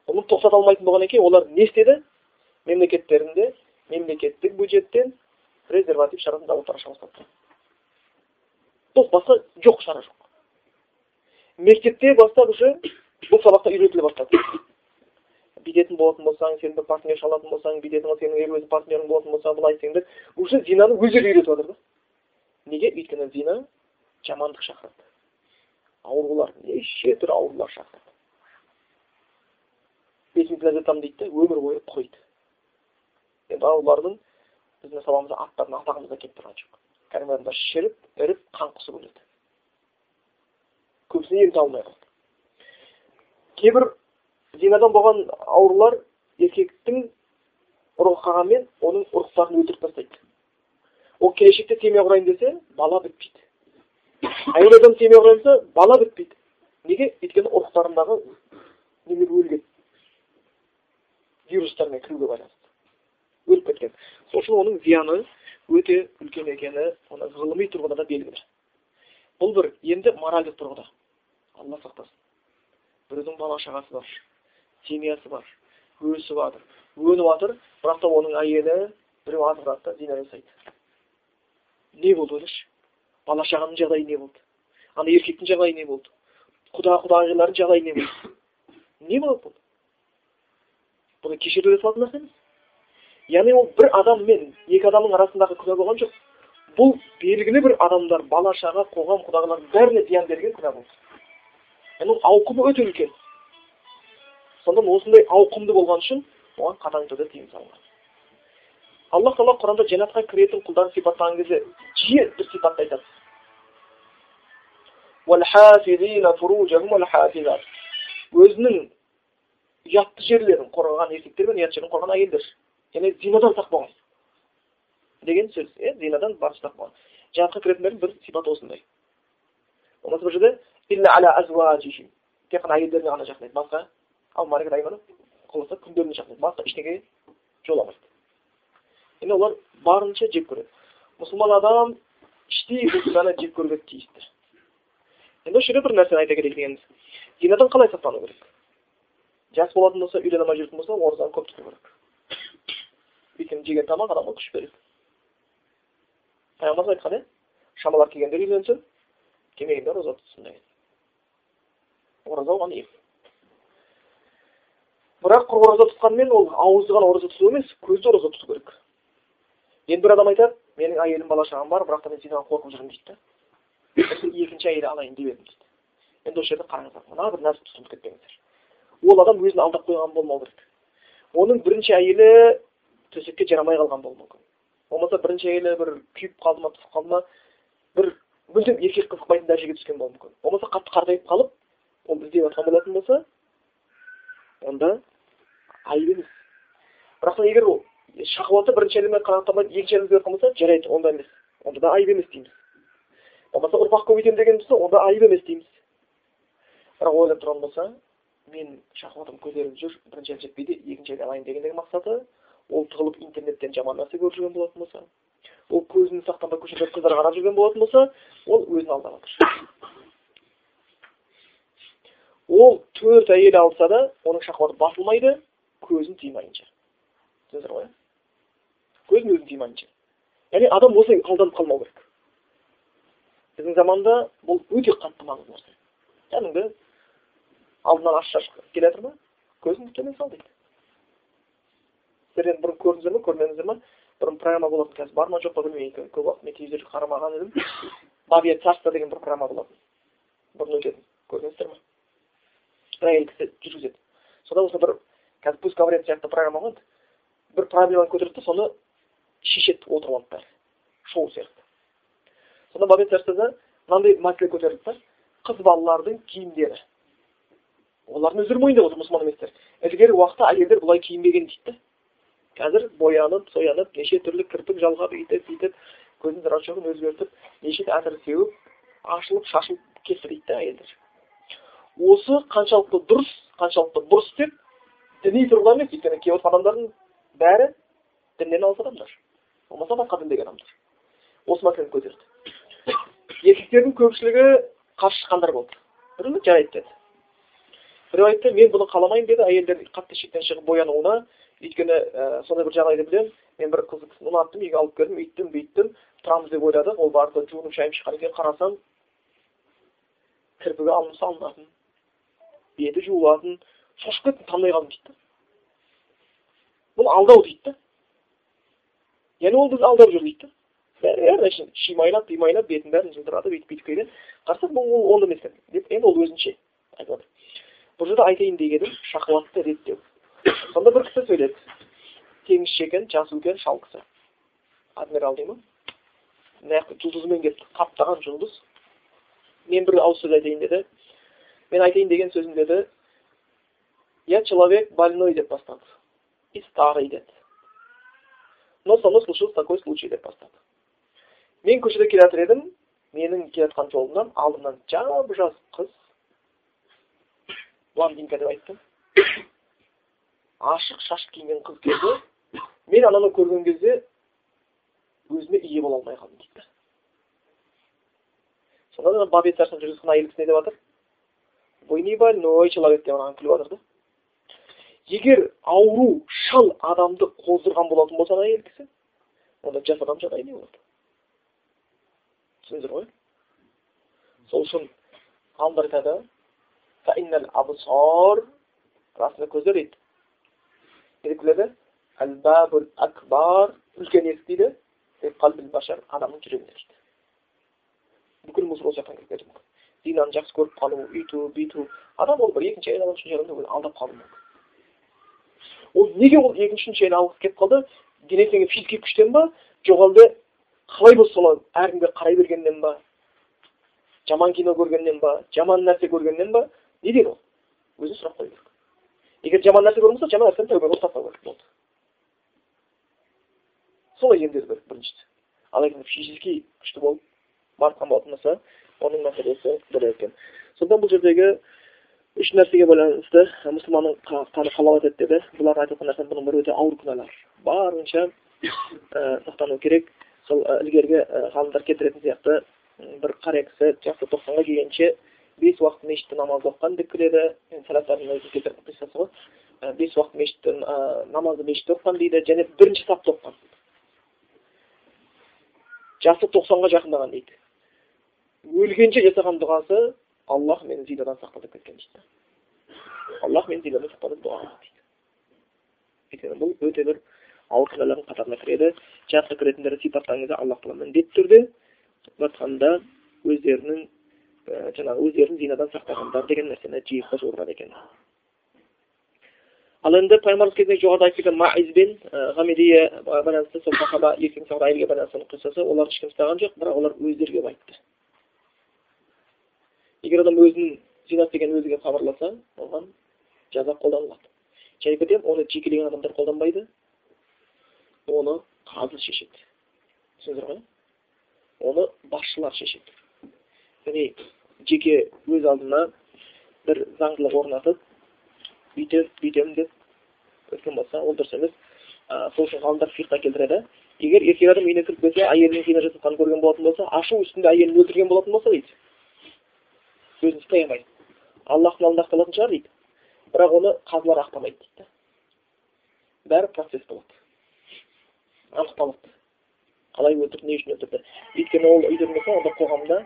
бұны тоқтата алмайтын болғаннан кейін олар не істеді мемлекеттерінде мемлекеттік бюджеттен презерватив шарасын зауыттар аша бастады басқа жоқ шара жоқ мектепте бастап уже бұл сабақта үйретіле бастады бүйтетін болатын болсаң сен бір партнерша алатын болсаң бүйтетін сенің өз партнерің болатын болса былай істеңдер уже зинаны өздері үйретіп жатыр да неге өйткені зина жамандық шақырады аурулар неше түрлі аурулар шақырады бесінші ләззатам дейді да өмір бойы қойды енді аурулардың біздің сабағымызда аттарын атағымызда келіп тұрған жоқ кәдімгі шіріп іріп қан құсып өледі көбісіне емдей алмай қалды кейбір зинадан болған аурулар еркектің ұрығы қалғанмен оның ұрықтарын өлтіріп тастайды ол келешекте семья құрайын десе бала бітпейді әйел адам семья құрайын десе бала бітпейді неге өйткені ұрықтарындағы немер өлген вирустармен кіруге байланысты өліп кеткен. Сол үшін оның зияны өте үлкен екені оны ғылыми тұрғыда да белгілі бұл бір енді моральдық тұрғыда. Алла сақтасын. Біреудің бала шағасы бар семьясы бар өсіп жатыр өніп жатыр бірақ та оның әйелі біреу азғырады да зина жасайды. Не болды ойлашы бала шағаның жағдайы не болды? Ана еркектің жағдайы не болды? Құда құдағилардың жағдайы не болды? Не болады бұл бұны кешіріле салатын нәрсе емес. Яғни ол бір адам мен екі адамның арасындағы күнә болған жоқ. Бұл белгілі бір адамдар бала шаға қоғам құдағилардың бәріне зиян берген күнә болды. Оның ауқымы өте үлкен. Сонда осындай ауқымды болған үшін оған қатаң түрде тыйым салынған. Аллах тағала құранда жәннатқа кіретін құлдарын сипаттаған кезде жиі бір сипатты айтады. Өзінің ұятты жерлерін қорғаған еркектер мен ұят жерін қорғаған әйелдер. Яғни зинадан сақ болған деген сөз иә зинадан барынша сақ болған жәннатқа кіретіндердің бір сипаты осындай болмаса бір жерде тек қана әйелдеріне ғана жақындайды басқа ал маркет айманы қаласа күндеріне шақырады басқа ештеңеге жоламайды енді олар барынша жек көреді мұсылман адам іштей ризаны жек көруге тиісті енді осы жерде бір нәрсені айта кетейік дегеніміз зинадан қалай сақтану керек жас болатын болса үйлене алмай жүретін болса оразаны көп тұту керек өйткені жеген тамақ адамға күш береді пайғамбарымыз айтқан иә шамалар келгендер үйленсін келмегендер ораза тұтсын деген ораза оған ем бірақ құр ораза тұтқанмен ол ауызды ғана ораза тұту емес көзді ораза тұту керек енді бір адам айтады менің әйелім бала шағам бар бірақ та мен сенен қорқып жүрмін дейді да екінші әйел алайын деп едім дейді енді осы жерде қараңыздар мына бір нәрсе түсініп кетпеңіздер ол адам өзін алдап қойған болмау керек оның бірінші әйелі төсекке жарамай қалған болуы мүмкін. Болмаса бірінші әйелі бір күйіп қалды ма түсіп қалды ма бір мүлдем еркек қызықпайтын дәрежеге түскен болуы мүмкін. Болмаса қатты қартайып қалып ол іздеп жатқан болатын болса онда айып емес. Бірақ егер шахуаты бірінші әлеммен қанағаттанбайды екінші әлемге жатқан болса жарайды онда емес. Онда да айып емес дейміз. Болмаса ұрпақ көбейтемін деген болса онда айып емес дейміз. Бірақ ойлап тұрған болса мен шахуатым көтеріліп жүр бірінші әйел жетпейді екінші әйел алайын дегендегі мақсаты ол тығылып интернеттен жаман нәрсе көріп жүрген болатын болса ол көзін сақтанбай көшеде қыздар қарап жүрген болатын болса ол өзін алдап жатыр ол төрт әйел алса да оның шахуаты басылмайды көзін тыймайынша түсіндіңіздер ғой? Көзін өзін тыймайынша яғни адам осылай алданып қалмау керек. Біздің заманда бұл өте қатты маңызды нәрсе. Кәдімгі алдынан аш шашып келе жатыр ма? Көзін төмен сал дейді енді бұрын көрдіңіздер ма көрмедіңіздер ма бұрын программа болатын қазір. Бар ма жоқ па білмеймін. Көп уақыт мен телевизорды қарамаған едім. Бабье царство деген бір программа болатын. Бұрын өтетін. Көрдіңіздер ма бір әйел кісі жүргізеді. Сонда осы бір қазір пусть говорят сияқты программа ғой бір проблеманы көтереді да соны шешеді отырып алып бәрі. Шоу сияқты. Сонда бабет царствода мынандай мәселе көтерілді да қыз балалардың киімдері. Олардың өздері мойындап отыр мұсылман еместер. Ілгері уақытта әйелдер бұлай киінбеген дейді да қазір боянып соянып неше түрлі кірпік жалғап үйтіп бүйтіп көзінің зрачогын өзгертіп неше әтір сеуіп ашылып шашылып кетті дейді да әйелдер. Осы қаншалықты дұрыс қаншалықты бұрыс деп діни тұрғыдан емес өйткені келіп отырған адамдардың бәрі діннен алыс адамдар. Болмаса басқа діндегі адамдар. Осы мәселені көтерді. Еркектердің көпшілігі қарсы шыққандар болды біреулер жарайды деді. Біреу айтты мен бұны қаламаймын деді әйелдер қатты шектен шығып боянуына өйткені ә, сондай бір жағдайды білемін мен бір қызды кісіні ұнаттым үйге алып келдім үйттім бүйттім тұрамыз деп ойладық ол барды жуынып шайып шыққаннан кейін қарасам кірпігі алынып салынатын беті жуылатын шошып кеттім танымай қалдым дейді бұл алдау дейді да яғни ол бізді алдап жүр дейді әрқайсысын шимайлап бимайлап бетін бәрін жылтыратып өйтіп бүйтіп келген қарасақ бұл ол емес деп енді ол өзінше айтып жатыр бұл жерде айтайын дегенім шахуатты реттеу сонда бір кісі сөйледі теңізші екен жас үлкен шал кісі адмирал дей ма мына жұлдызымен келіп қаптаған жұлдыз мен бір ауыз сөз айтайын деді мен айтайын деген сөзім деді я человек больной деп бастады и старый деді но со мной случился такой случай деп бастады мен көшеде келе жатыр едім менің келе жатқан жолымнан алдымнан жап жас қыз блондинка деп айттым ашық шаш киінген қыз келді. Мен ананы көрген кезде өзіме ие бола алмай қалдым дейді сонда бабет царствоны жүргізген әйел кісі не деп жатыр вы не больной человек деп маған күліп жатыр да. Егер ауру шал адамды қоздырған болатын болса ана әйел кісі онда жас адам жағдайы не болады түсіндіңіздер ғой? Сол үшін ғалымдар айтады расында көздер дейді не деп келеді әл акбар үлкен есік дейді адамның жүрегіне дейді бүкіл мусор осы жақтан кіріп кетуі мүмкін зинаны жақсы көріп қалу үйту бүйту адам ол бір екінші әйел адам үшінші адамды алдап қалуы мүмкін ол неге ол екінші үшінші әйел алғысы келіп қалды денесіндегі физикалық күштен ба жоқ әлде қалай болса солай әркімге қарай бергеннен ба жаман кино көргеннен ба жаман нәрсе көргеннен ба неден ол өзіне сұрақ қою керек егер жаман нәрсе көрген болса жаман нәрсені тәубе қылып тастау керек болды. Солай емдеу керек біріншісі. Ал егер физически күшті болып барып болатын болса оның мәселесі бөлек екен. Сондықтан бұл жердегі үш нәрсеге байланысты мұсылманның қаны халал етеді деді. Бұлар айтып жатқан нәрсе бұның бір өте ауыр күнәлар. Барынша сақтану керек. Сол ілгергі ғалымдар келтіретін сияқты бір қария кісі жасы тоқсанға келгенше бес уақыт мешітте намаз оқыған деп келеді қиссасы ғой бес уақыт мешітте намазды мешітте оқыған дейді және бірінші сапта оқыған жасы тоқсанға жақындаған дейді өлгенше жасаған дұғасы аллах мені зинадан сақта деп кеткен дейді аллах мені зинадан сақта деп дұға дейді өйткені бұл өте бір ауыр күнәлардың қатарына кіреді жәннатқа кіретіндерді сипаттаған кезде аллах тағала міндетті түрде айтқанда өздерінің жаңағы өздерін зинадан сақтағандар деген нәрсені жиі қосып отырады екен. Ал енді пайғамбарымыз кезінде жоғарыда айтып кеткен маиз бен ғамидия байланысты сол сахаба ертең сауд әйелге байланысты қиссасы оларды ешкім ұстаған жоқ бірақ олар өздері келіп айтты егер адам өзінің зинат деген өзіге хабарласа оған жаза қолданылады. Және кетемін оны жекелеген адамдар қолданбайды оны қазы шешеді. Түсіндіңіздер ғой оны басшылар шешеді. Яғни жеке өз алдына бір заңдылық орнатып бүйтем бүйтемін деп өткен болса ол дұрыс емес сол үшін ғалымдар фиқта келтіреді егер еркек адам үйіне кіріп келсе әйелінің зина жасатқанын көрген болатын болса ашу үстінде әйелін өлтірген болатын болса дейді өзін ұстай алмайды аллахтың алдында ақталатын шығар дейді бірақ оны қазылар ақтамайды дейді бәрі процесс болады анықталады қалай өлтірді не үшін өлтірді өйткені ол үйден болса онда қоғамда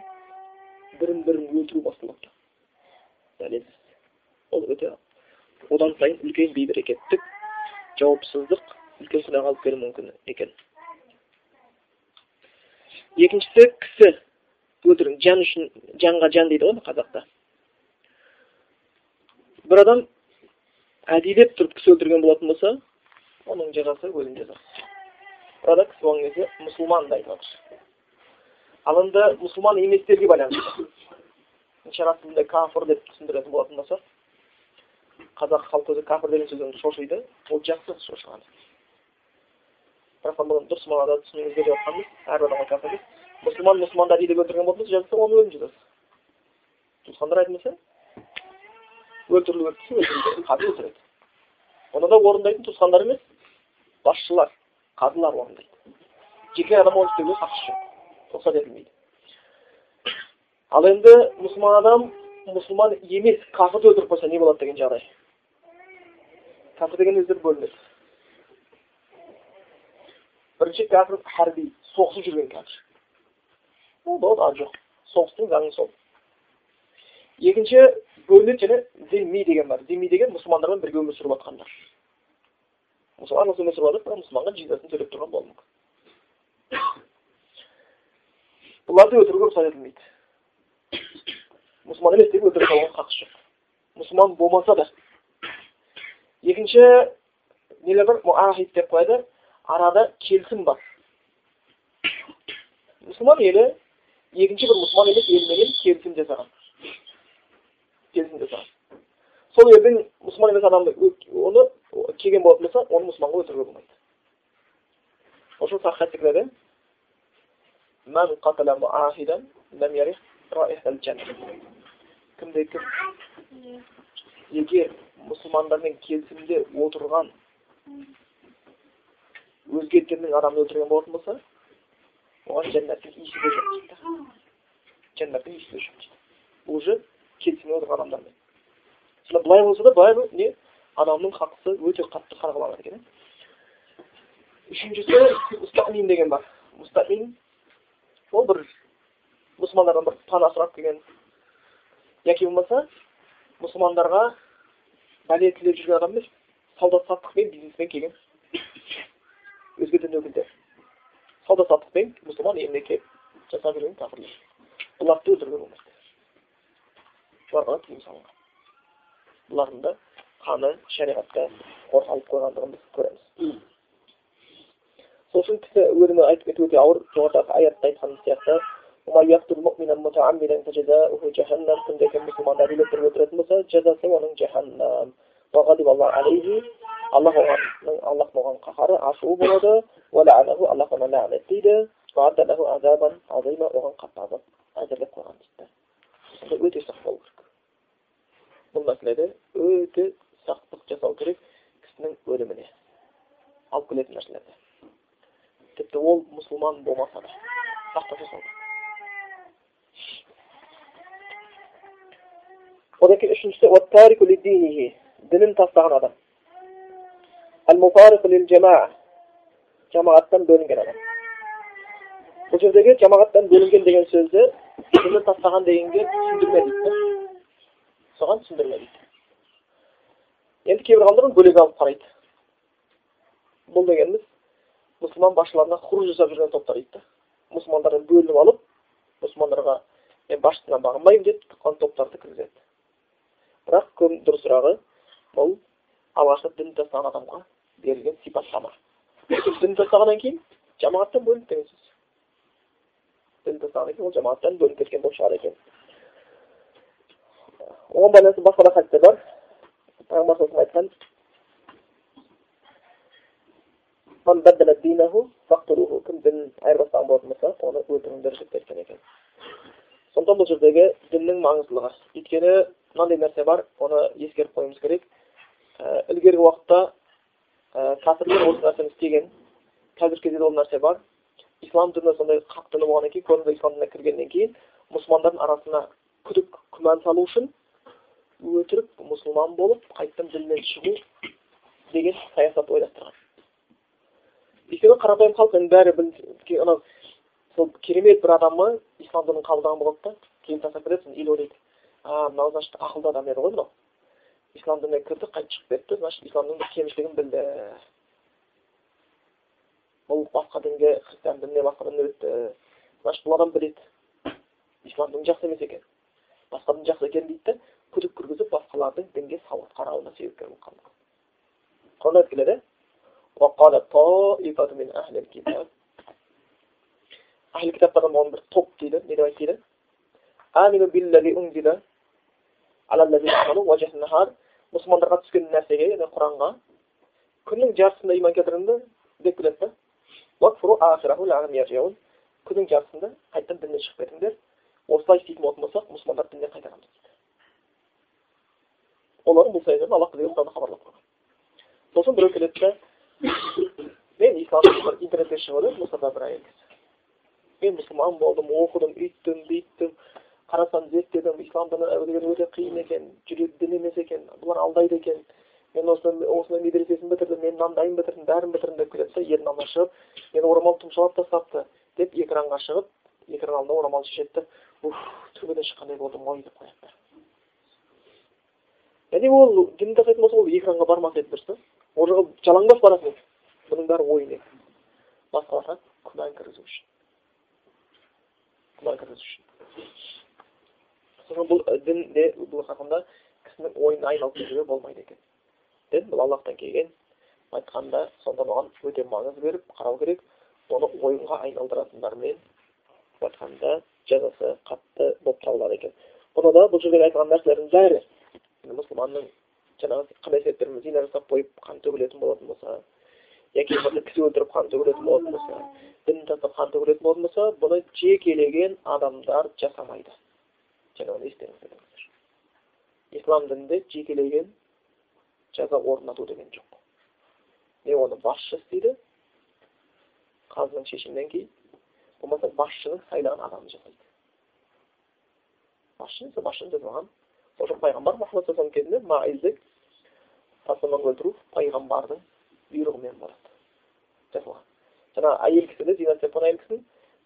бірін бірін өлтіру басталады дәлелсіз ол өте одан сайын үлкен бейберекеттік жауапсыздық үлкен күнәға алып келуі мүмкін екен. Екіншісі кісі өлтіру жан үшін жанға жан дейді ғой қазақта. бір адам әдейілеп тұрып кісі өлтірген болатын болса оның жазасы өлім жазасы. Burada болған кезде мұсылман да айтып жатыр ал енді мұсылман еместерге байланысты шариғат тілінде кафір деп түсіндіретін болатын болсақ қазақ халқы өзі кәпір деген сөзден шошиды ол жақсы шошығаны бірақ дұрыс мағынада түсінуіңізге деп жатқанбыз әрбір адамға кәпір емес мұсылман мұсылманды әдейі өлтірген болатын болса жазса оны өлім жазасы туысқандар айтмаса өлтірілу керек десе қазы өлтіреді оны да орындайтын туысқандар емес басшылар қазылар орындайды жеке адам оны істеуге хақысы жоқ рұқсат етілмейді ал енді мұсылман адам мұсылман емес кәпірді өлтіріп қойса не болады деген жағдай кәпір деген өздері бөлінеді бірінші кәпір харби соғысып жүрген кәпір ол болады ар жоқ соғыстың заңы сол екінші бөлінеді және зимми деген бар зимми деген мұсылмандармен бірге өмір сүріп жатқандар мұсылман өмір сүріп жатыр бірақ мұсылманға жизасын төлеп тұрған болуы мүмкін бұларды өлтіруге рұқсат етілмейді мұсылман емес деп өлтіре *coughs* салуға хақысы жоқ. Мұсылман болмаса да. Екінші нелер бар? Муахид деп қояды. Арада келісім бар. Мұсылман елі екінші бір мұсылман емес елменен келісім жасаған. Келісім жасаған. Сол елдің мұсылман емес адамды оны келген болатын болса оны мұсылманға өлтіруге болмайды мән қатала муахидан ләм ярих раихал кімде кім егер мұсылмандармен келісімде отырған өзге діннің адамын өлтірген болатын болса оған жәннаттың иісі де жоқ дейді жәннаттың иісі де жоқ дейді уже келісімде отырған адамдармен сонда былай болса да былай не адамның хақысы өте қатты қадағаланады екен үшіншісі мұстамин деген бар ол бір мұсылмандардан бір пана сұрап келген. Яки болмаса мұсылмандарға бәле тілеп жүрген адам емес сауда саттықпен бизнеспен келген. Өзге дін өкілдері. Сауда саттықпен мұсылман еліне келіп жасап жүрген кәпірлер бұларды өлтіруге болмайды бұларға тыйым салынған. Бұлардың да қаны шариғатта қорғалып қойғандығын біз көреміз. Сосын кісі өлімі айтып кету өте ауыр жоғарыдағы аятта айтқан сияқты кімде кім мұсылманды әдейілеп өлтіретін болса жазасы оның жаһаннам аллах оған аллахтың оған қаһары ашуы болады аллах оны ләғнеттейді оған қатты азап әзірлеп қойған дейді өте сақ болу керек бұл мәселеде өте сақтық жасау керек кісінің өліміне алып келетін нәрселерде тіпті ол мұсылман болмаса да. Сақтық жасау одан кейін үшіншісі дінін тастаған адам. Жамағаттан бөлінген адам бұл жердегі жамағаттан бөлінген деген сөзді дінін тастаған дегенге түсіндірме дейді. Соған түсіндірме дейді. Енді кейбір ғалымдар бөлек алып қарайды. Бұл дегеніміз мұсылман басшыларына хуруж жасап жүрген топтар дейді да мұсылмандардан бөлініп алып мұсылмандарға мен басшысына бағынбаймын деп тұрған топтарды кіргізеді. Бірақ дұрысырағы бұл алғашқы дін тастаған адамға берілген сипаттама. Дін тастағаннан кейін жамағаттан бөлінді деген сөз. Дін тастағаннан кейін ол жамағаттан бөлініп кеткен болып шығады екен. Оған байланысты басқа да хадистер бар. Пайғамбар айтқан man baddala dinahu faqtuluhu кім дінін айырбастаған болатын болса оны өлтіріңдер деп айтқан екен сондықтан бұл жердегі діннің маңыздылығы өйткені мынандай нәрсе бар оны ескеріп қоюымыз керек ілгергі уақытта ә, кәпірлер осы нәрсені істеген қазіргі кезде ол нәрсе бар ислам діні сондай хақ діні болғаннан кейін көбінде ислам дініне кіргеннен кейін мұсылмандардың арасына күдік күмән салу үшін өтірік мұсылман болып қайтадан діннен шығу деген саясат ойластырған қарапайым халық енді бәрі анау сол керемет бір адамы ислам дінін қабылдаған болады да. Кейін тастап кетеді или ойлайды. А мынау значит ақылды адам еді ғой мынау. Ислам дініне кірді қайтып шығып кетті значит исламның бір кемшілігін білді. Бұл басқа дінге христиан дініне басқа дініне өтті. Значит бұл адам біледі. Ислам діні жақсы емес екен. Басқа дін жақсы екен дейді да күдік кіргізіп басқалардың дінге сауат қарауына себепкер болып қалды. Сонда келеді وقال طائفة من أهل الكتاب أهل الكتاب طبعا болған бір топ дейді не деп айтты дейді آمنوا بالذي أنزل على الذين آمنوا وجه النهار мұсылмандарға түскен нәрсеге яғни құранға күннің жартысында иман келтіріңдер деп келеді да күннің жартысында қайтадан діннен шығып кетіңдер осылай істейтін болатын болсақ мұсылмандар діннен қайтарамыз дейді олардың бұл саясатын аллах хабарлап қойған сосын біреу келеді да *coughs* мен исламды бір интернетте шығып еді мұстафа бір әйел мен мұсылман болдым оқыдым үйттім бүйттім қарасам зерттедім ислам діні өте қиын екен жүрек дін емес екен бұлар алдайды екен. Мен осыны осындай медресесін бітірдім мен мынандайын бітірдім бәрін бітірдім деп келеді да ердің алдына шығып мені орамал тұмшалап тастапты деп экранға шығып экран алдында орамал шешеді да уф төбеден шыққандай болдым ғой деп қояды яғни ол дін тастайтын болса ол экранға бармас еді дұрыс па? Ол жаққа жалаңбас барасың бұның бәрі ойын еді басқаларға күмән кіргізу үшін күмән кіргізу үшін сосын бұл дінде бұл хақында кісінің ойына айналып кетуге болмайды екен. Дін бұл аллахтан келген айтқанда сонда бұған өте маңыз беріп қарау керек оны ойынға айналдыратындармен айтқанда жазасы қатты болып табылады екен. Бұны да бұл жердегі айтылған нәрселердің бәрі мұсылманның жаңағы қандай себептермен зина жасап қойып қан төгілетін болатын болса яки болмаса кісі өлтіріп қан төгілетін болатын болса дін тастап қан төгілетін болатын болса бұны жекелеген адамдар жасамайды. Оны естеріңізде ислам дінінде жекелеген жаза орнату деген жоқ не оны басшы істейді қазының шешімінен кейін болмаса басшының сайлаған адамы жасайды. Басшы басшыны жасаған. Сол үшін пайғамбар мұхаммад кезінде маизді тастамақ өлтіру пайғамбардың бұйрығымен болады жасалған жаңағы әйел кісіні зина істеп қойған әйел кісіні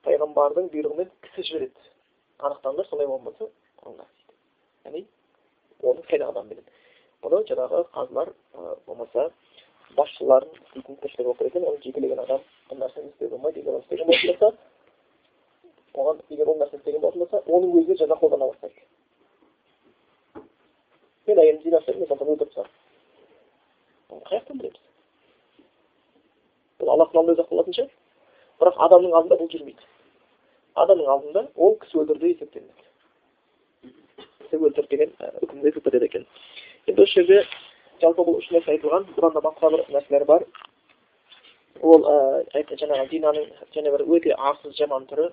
пайғамбардың бұйрығымен кісі жібереді анықтаңдар сондай болмаса ұрыңдар дейді яғни оны қайда адам біледі бұны жаңағы қазылар болмаса басшылардың істейтін тіршілігі болып тұр екен оны жекелеген адам бұл нәрсені істеуге болмайды егер оны істеген болатын болса оған егер ол нәрсені істеген болатын болса оның өзіне жаза қолдана бастайды мен әйелімді жинастырып мен сондықтан өлтіріп тастадым қай жақтан білеміз бұл аллахтың алдында өзі болатын шығар. Бірақ адамның алдында бұл жүрмейді. Адамның алдында ол кісі өлтірді есептелінеді. Кісі өлтірді деген үкімді келтіреді екен. Енді осы жерде жалпы бұл үш нәрсе айтылған. Бұдан да басқа бір нәрселер бар. Ол жаңағы динаның және бір өте арсыз жаман түрі.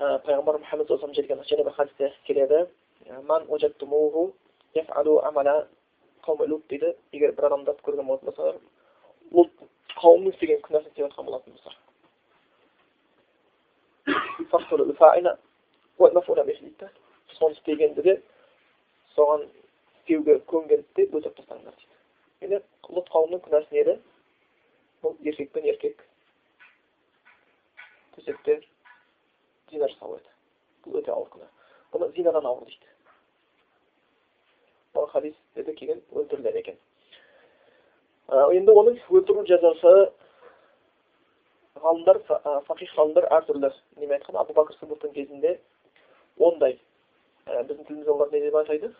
Пайғамбар мұхаммед саллаллаху алейhi және бір хадисте келеді. Дейді. Егер бір адамдарды көрген болатын болсаңдар лут қауымның істеген күнәсін істеп жатқан болатын болса. Соны істегендігі соған істеуге көнгенді де өтіріп тастаңдар дейді. Енді лут қауымның күнәсі не еді бұл еркек пен еркек төсекте зина жасау еді. Бұл өте ауыр күнә. Бұны зинадан ауыр дейді. Бұл хадистерде келген өлтіріледі екен енді оның өлтіру жазасы ғалымдар фақих ғалымдар әртүрлі неме айтқан абу бәкір сыдықтың кезінде ондай біздің тілімізде олар не деп атайды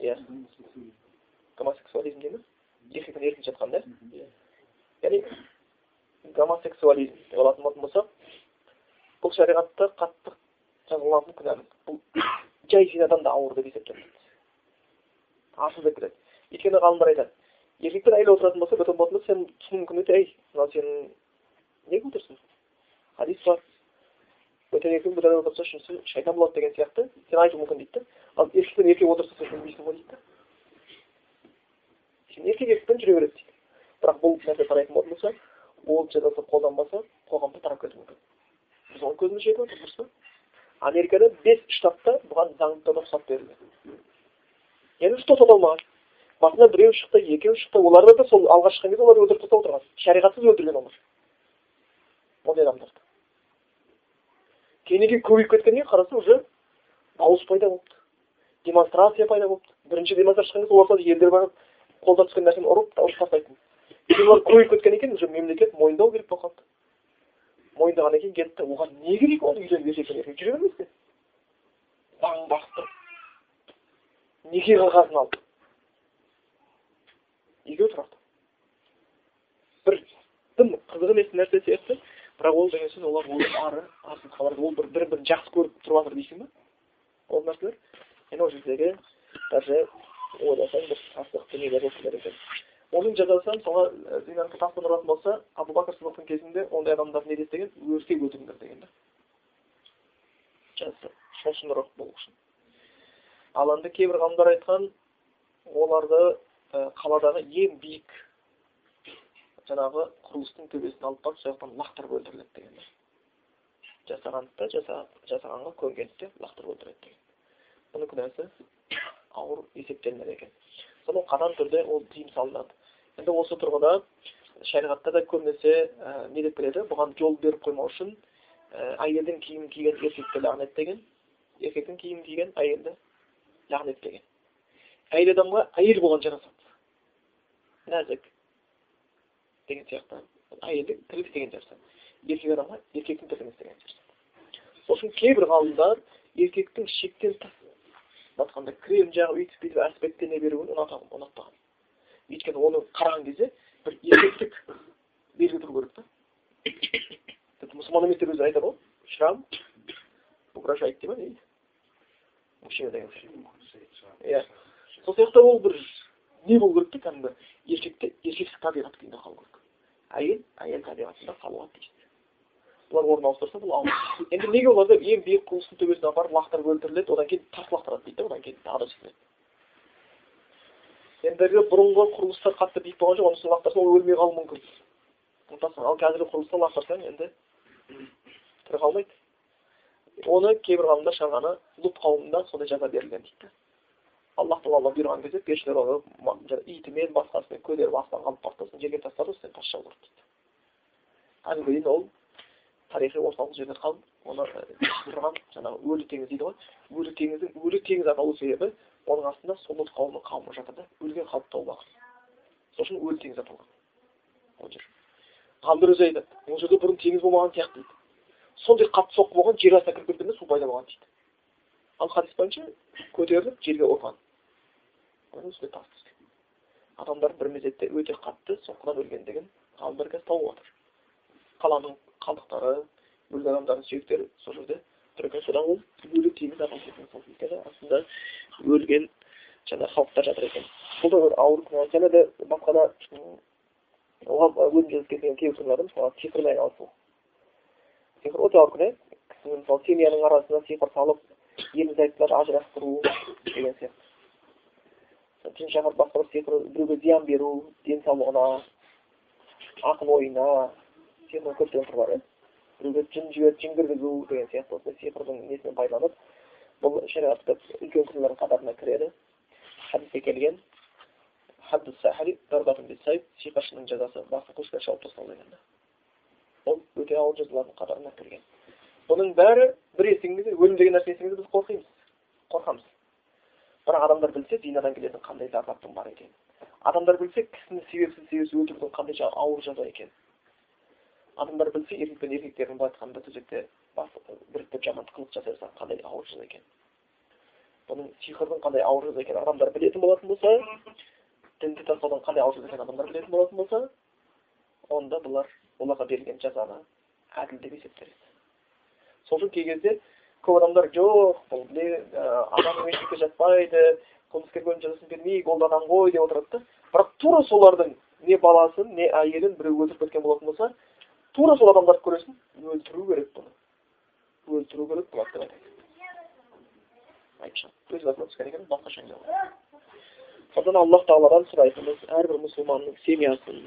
иә гомосексуализм дейміз еркектен еркін жатқан да яғни гомосексуализм деп алатын болсақ бұл шариғатта қатты жазаланатын күнә бұл *coughs* жай зинадан да ауыр деп есептелінеді асыл деп келеді. Өйткені ғалымдар айтады еркек пен әйел отыратын болса бөтен болатын болса сен түсінуің мүмкін еді әй мынау сен неге отырсың? Хадис бар. Бөтен еркек бөтен отырса үшіншісі шайтан болады деген сияқты. Сен айтуың мүмкін дейді да ал еркек пен еркек отырса сен көнбейсің ғой дейді да сен еркек еркекпен жүре береді дейді. Бірақ бұл нәрсе тарайтын болатын болса ол жазасы қолданбаса қоғамда тарап кетуі мүмкін. Біз оның көзіміз жетіп отыр дұрыс па? Америкада бес штатта бұған заңда рұқсат берілген яғни что алмаған. Басында біреу шықты екеу шықты. Оларда да сол алғаш шыққан кезде олар өлтіріп тастап отырған. Шариғатсыз өлтірген олар. Ондай адамдарды кейіннен кейін көбейіп кеткеннен кейін қараса уже дауыс пайда болыпты. Демонстрация пайда болыпты. Бірінші демонстрация шыққан кезде олар елдер барып қолдан түскен нәрсені ұрып дауыс тастайтын. Олар көбейіп кеткеннен кейін уже мемлекет мойындау керек болып қалды мойындағаннан кейін да оған не керек оны еркекпен еркек жүре бермес пе? Заң неке қағазын алып екеуі тұрады бір тым қызық емес нәрсе сияқты. Бірақ ол деген сөз олар ол ары арсыз қалар ол бір бір бірін жақсы көріп тұрып жатыр дейсің ба? Ол нәрселер. Енді ол жердегі даже ойласаң бір сасық дүниелер болып келеді екен. Оның жазасы мысалға зинаны болса абу бәкір сыдықтың кезінде ондай адамдар не дейді деген өртеп өлтіріңдер деген да жазды шошынырақ болу үшін ал енді кейбір ғалымдар айтқан оларды қаладағы ең биік жаңағы құрылыстың төбесіне алып барып сол жақтан лақтырып өлтіріледі деген жасағанды да жасағанға көнгенді лақтырып өлтіреді деген бұның күнәсі ауыр есептелінеді екен соны қатаң түрде ол тыйым салынады енді осы тұрғыда шариғатта да көбінесе ә, не деп келеді бұған жол беріп қоймау үшін ә, әйелдің киімін киген еркекті лағнеттеген еркектің киімін киген әйелді лағнеттеген әйел адамға әйел болған жарасады нәзік деген сияқты әйелдің тірлік істеген жарасады еркек адамға еркектің тірлігін істеген жарасады сол үшін кейбір ғалымдар еркектің шектен тыс жатқанда крем жағып өйтіп бүйтіп әспеттене беруін ұнатпаған өйткені оны қараған кезде бір еркектік белгі тұру керек та. Мұсылман еместер өзі айтады ғой шрам угрожает дей ма не мужчина деген иә. Сол сияқты ол бір не болу керек та кәдімгі еркекте еркектік табиғат күйінде қалу керек. Әйел әйел табиғатында қалуға тиіс бұлар орын ауыстырса бұл ауыр енді неге оларды ең биік құлыстың төбесіне апарып лақтырып өлтіріледі одан кейін тарс лақтырады дейді да одан кейін тағы да түсінеді ендігі бұрынғы құрылыстар қатты биік болған жоқ оның үстіне лақтырсаң ол өлмей қалуы мүмкін ал қазіргі құрылысты лақтырсаң енді тірі қалмайды оны кейбір ғалымдар шығарғаны лут қауымында сондай жаза берілген дейді аллах тағала бұйырған кезде періштелер оны итімен басқасымен көтеріп аспанға алып барды сосын жерге тастады сен тазша болды дейді әлі ол тарихи орталық жерде қалып оны тұрған жаңағы өлі теңіз дейді ғой. Өлі теңіздің өлі теңіз аталу себебі оның астында солот қауымның қауымы жатыр да өлген халық сол үшін өлі теңіз аталған. Ол жер. Ғалымдар өзі айтады ол жерде бұрын теңіз болмаған сияқты дейді. Сондай қатты соққы болған жер астына кіріп кеткенде су пайда болған дейді. Ал хадис бойынша көтеріліп жерге ұрған. Үстіне тас түскен адамдар бір мезетте өте қатты соққыдан өлгендігін ғалымдар қазір тауып жатыр қаланың қалдықтары өлген адамдардың сүйектері сол жерде тұр екен содан ол өлі теңіз өйткені астында өлген жаңағы халықтар жатыр екен. Бұл да бір ауыр күнә және де басқа да оған өлім жазып кеткен кейбір мысалға сиқырмен айналысу сиқыр өте ауыр күнә кісінің мысалы семьяның арасына сиқыр салып ерлі зайыптыларды ажырастыру деген сияқты. Жын шақырып басқа бір сиқыр біреуге зиян беру денсаулығына ақыл ойына көптеген түрі бар иә біреуге жын жіберіп жын кіргізу деген сияқты осындай сиқырдың несімен пайдаланып бұл шариғатта үлкен күнәлардың қатарына кіреді хадисте келген сиқыршының жазасы басын қылышпен шауып тастау дегенде. Ол өте ауыр жазалардың қатарына кірген бұның бәрі бір естіген кезде өлім деген нәрсе естіген біз қорқимыз. Қорқамыз. Бірақ адамдар білсе зинадан келетін қандай зардаптың бар екенін. Адамдар білсе кісіні себепсіз себепсіз өлтірудің қандай ауыр жаза екенін. Адамдар білсе еркек пен еркектердің былай айтқанда төсекте біріктіріп жаман қылық жасай жатса қандай ауыр жаза екен? Бұның сиқырдың қандай ауыр жаза екенін адамдар білетін болатын болса дінді тастаудың қандай ауыр жаза екенін адамдар білетін болатын болса онда бұлар оларға берілген жазаны әділ деп есептер сол үшін кей кезде көп адамдар жоқ бұл адам мешітке жатпайды қылмыскер өлім жазасын бермейік ол адам ғой деп отырады да. Бірақ тура солардың не баласын не әйелін біреу өлтіріп кеткен болатын болса тура сол адамдарды көресің өлтіру керек бұны өлтіру керек болады деп аллах тағаладан сұрайтынымыз әрбір мұсылманның семьясын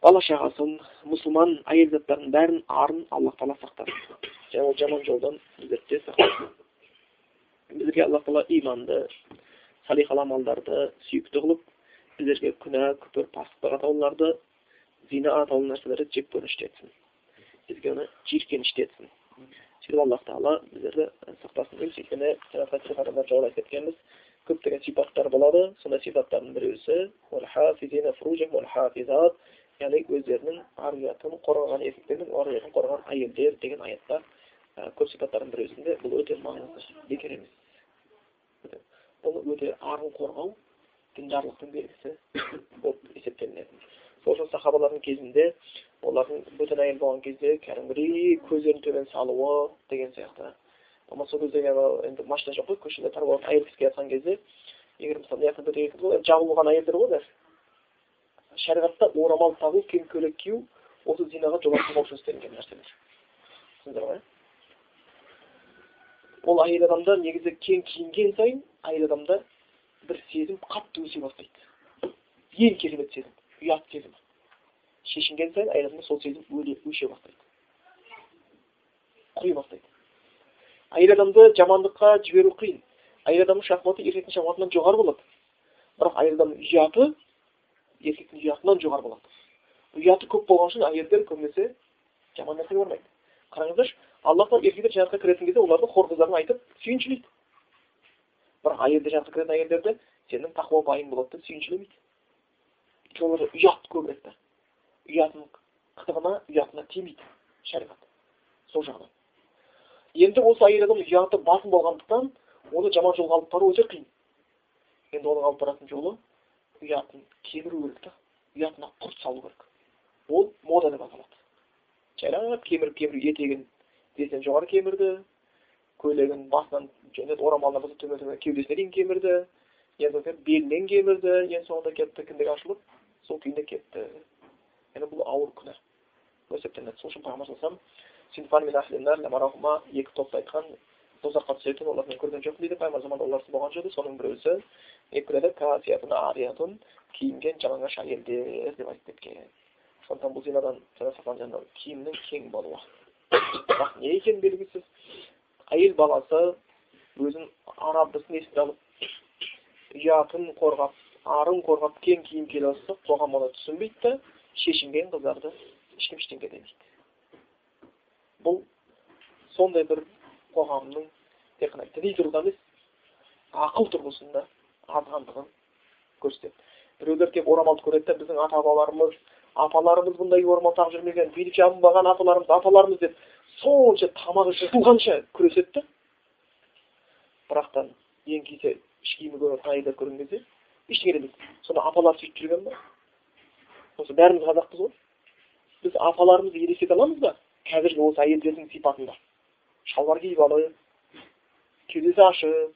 бала шағасын мұсылман әйел заттарының бәрін арын аллах тағала сақтасын және ол жаман жолдан біздерді де сақтасын бізге аллах тағала иманды салихалы амалдарды сүйікті қылып біздерге күнә күпір пастық атауларды көрінішті етсін бізге оны жиіркенішті етсін сөйтіп аллах тағала біздерді сақтасын өйткені жаңа айтып кеткенбіз көптеген сипаттар болады сондай сипаттардың біреусі яғни өздерінің ар ұятын қорғаған еркектер мен ар ұятын қорғаған әйелдер деген аятта көп сипаттардың біреусінде бұл өте маңызды бекер емес бұл өте арын қорғау діндарлықтың белгісі болып есептелінеді сол сахабалардың кезінде олардың бөтен әйел болған кезде кәдімгідей көздерін төмен салуы деген сияқты. Болмаса сол кезде енді машина жоқ қой көшеде тар болып әйел кісі келе кезде егер мысалы жабылған әйелдер ғой бәрі. Шариғатта орамал тағу кең көйлек кию осы зинаға жол ашылмау үшін істелінген нәрселер. Түсіндіңдер ғой ол әйел адамда негізі кең киінген сайын әйел адамда бір сезім қатты өсе бастайды. Ең керемет сезім. Ұят сезімі шешінген сайын адамда сол сезім өше бастайды құри бастайды әйел адамды жамандыққа жіберу қиын әйел адамның шахматы еркектің шахматынан жоғары болады бірақ әйел адамның ұяты еркектің ұятынан жоғары болады ұяты көп болған үшін әйелдер көбінесе жаман нәрсеге бармайды қараңыздаршы алла тағала еркектер жәннатқа кіретін кезде оларды хор қыздарын айтып сүйіншілейді бірақ әйелдер жәннатқа кіретін әйелдерді сенің тақуа байың болады деп сүйіншілемейді өйткені ұят көбірек та ұятының қытығына ұятына тимейді шариғат. Сол жағынан. Енді осы әйел адам ұяты басым болғандықтан оны жаман жолға алып бару өте қиын. Енді оның алып баратын жолы ұятын кеміру керек та ұятына құрт салу керек. Ол мода деп аталады. Жайлап кеміріп кеміріп етегін тізесінен жоғары кемірді көйлегін басынан орамалына төмен төмен кеудесіне дейін кемірді енді белінен кемірді ең соңында кетті кіндік ашылып сол күйінде кетті яғни бұл ауыр күнә есептелінеді сол үшін пайғамбар екі топты айтқан тозаққа түсетін оларды мен көрген жоқпын дейді пайғамбар заманда оларсыз болған жоқ соның біреусі касиятун ариятун киінген жалаңаш әйелдер деп айтып кеткен сондықтан бұл зинадан жаңа киімнің кең болуы бірақ не екені белгісіз әйел баласы өзін арабдысын еске алып ұятын қорғап арын қорғап кең киім киіп жатса қоғам оны түсінбейді да шешінген қыздарды ешкім ештеңке демейді бұл сондай бір қоғамның тек қана діни тұрғыда емес ақыл тұрғысында азғандығын көрсетеді. Біреулер келіп орамалды көреді да біздің ата бабаларымыз апаларымыз бұндай орамал тағып жүрмеген бүйтіп жабынбаған апаларымыз апаларымыз деп сонша тамағы жыртылғанша күреседі да бірақтан ең кейде іш киімі көрген кезде ештеңе демейді сонда апалар сөйтіп жүрген ба осы бәріміз қазақпыз ғой біз апаларымызды елестете аламыз ба қазіргі осы әйелдердің сипатында шалбар киіп алып кеудесі ашық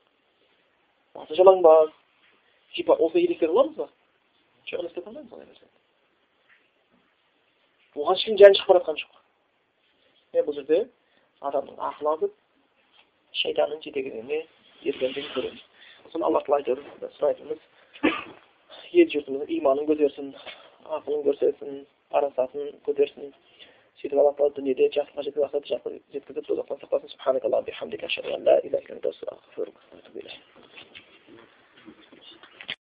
басы жалаңбас типа осы елестете аламыз ба жоқ елестете алмаймыз ондай нәрсені оған ешкім жаны шығып бара жатқан жоқ бұл жерде адамның ақылы азып шайтанның жетегіне ергендігін көреміз сосын алла тағала айтады сұрайтынымыз ел жұртымыздың иманын көтерсін ақылын көрсетсін парасатын көтерсін сөйтіп алла тағала дүниеде жақсылыққа жеткізіп тозақтан сақтасын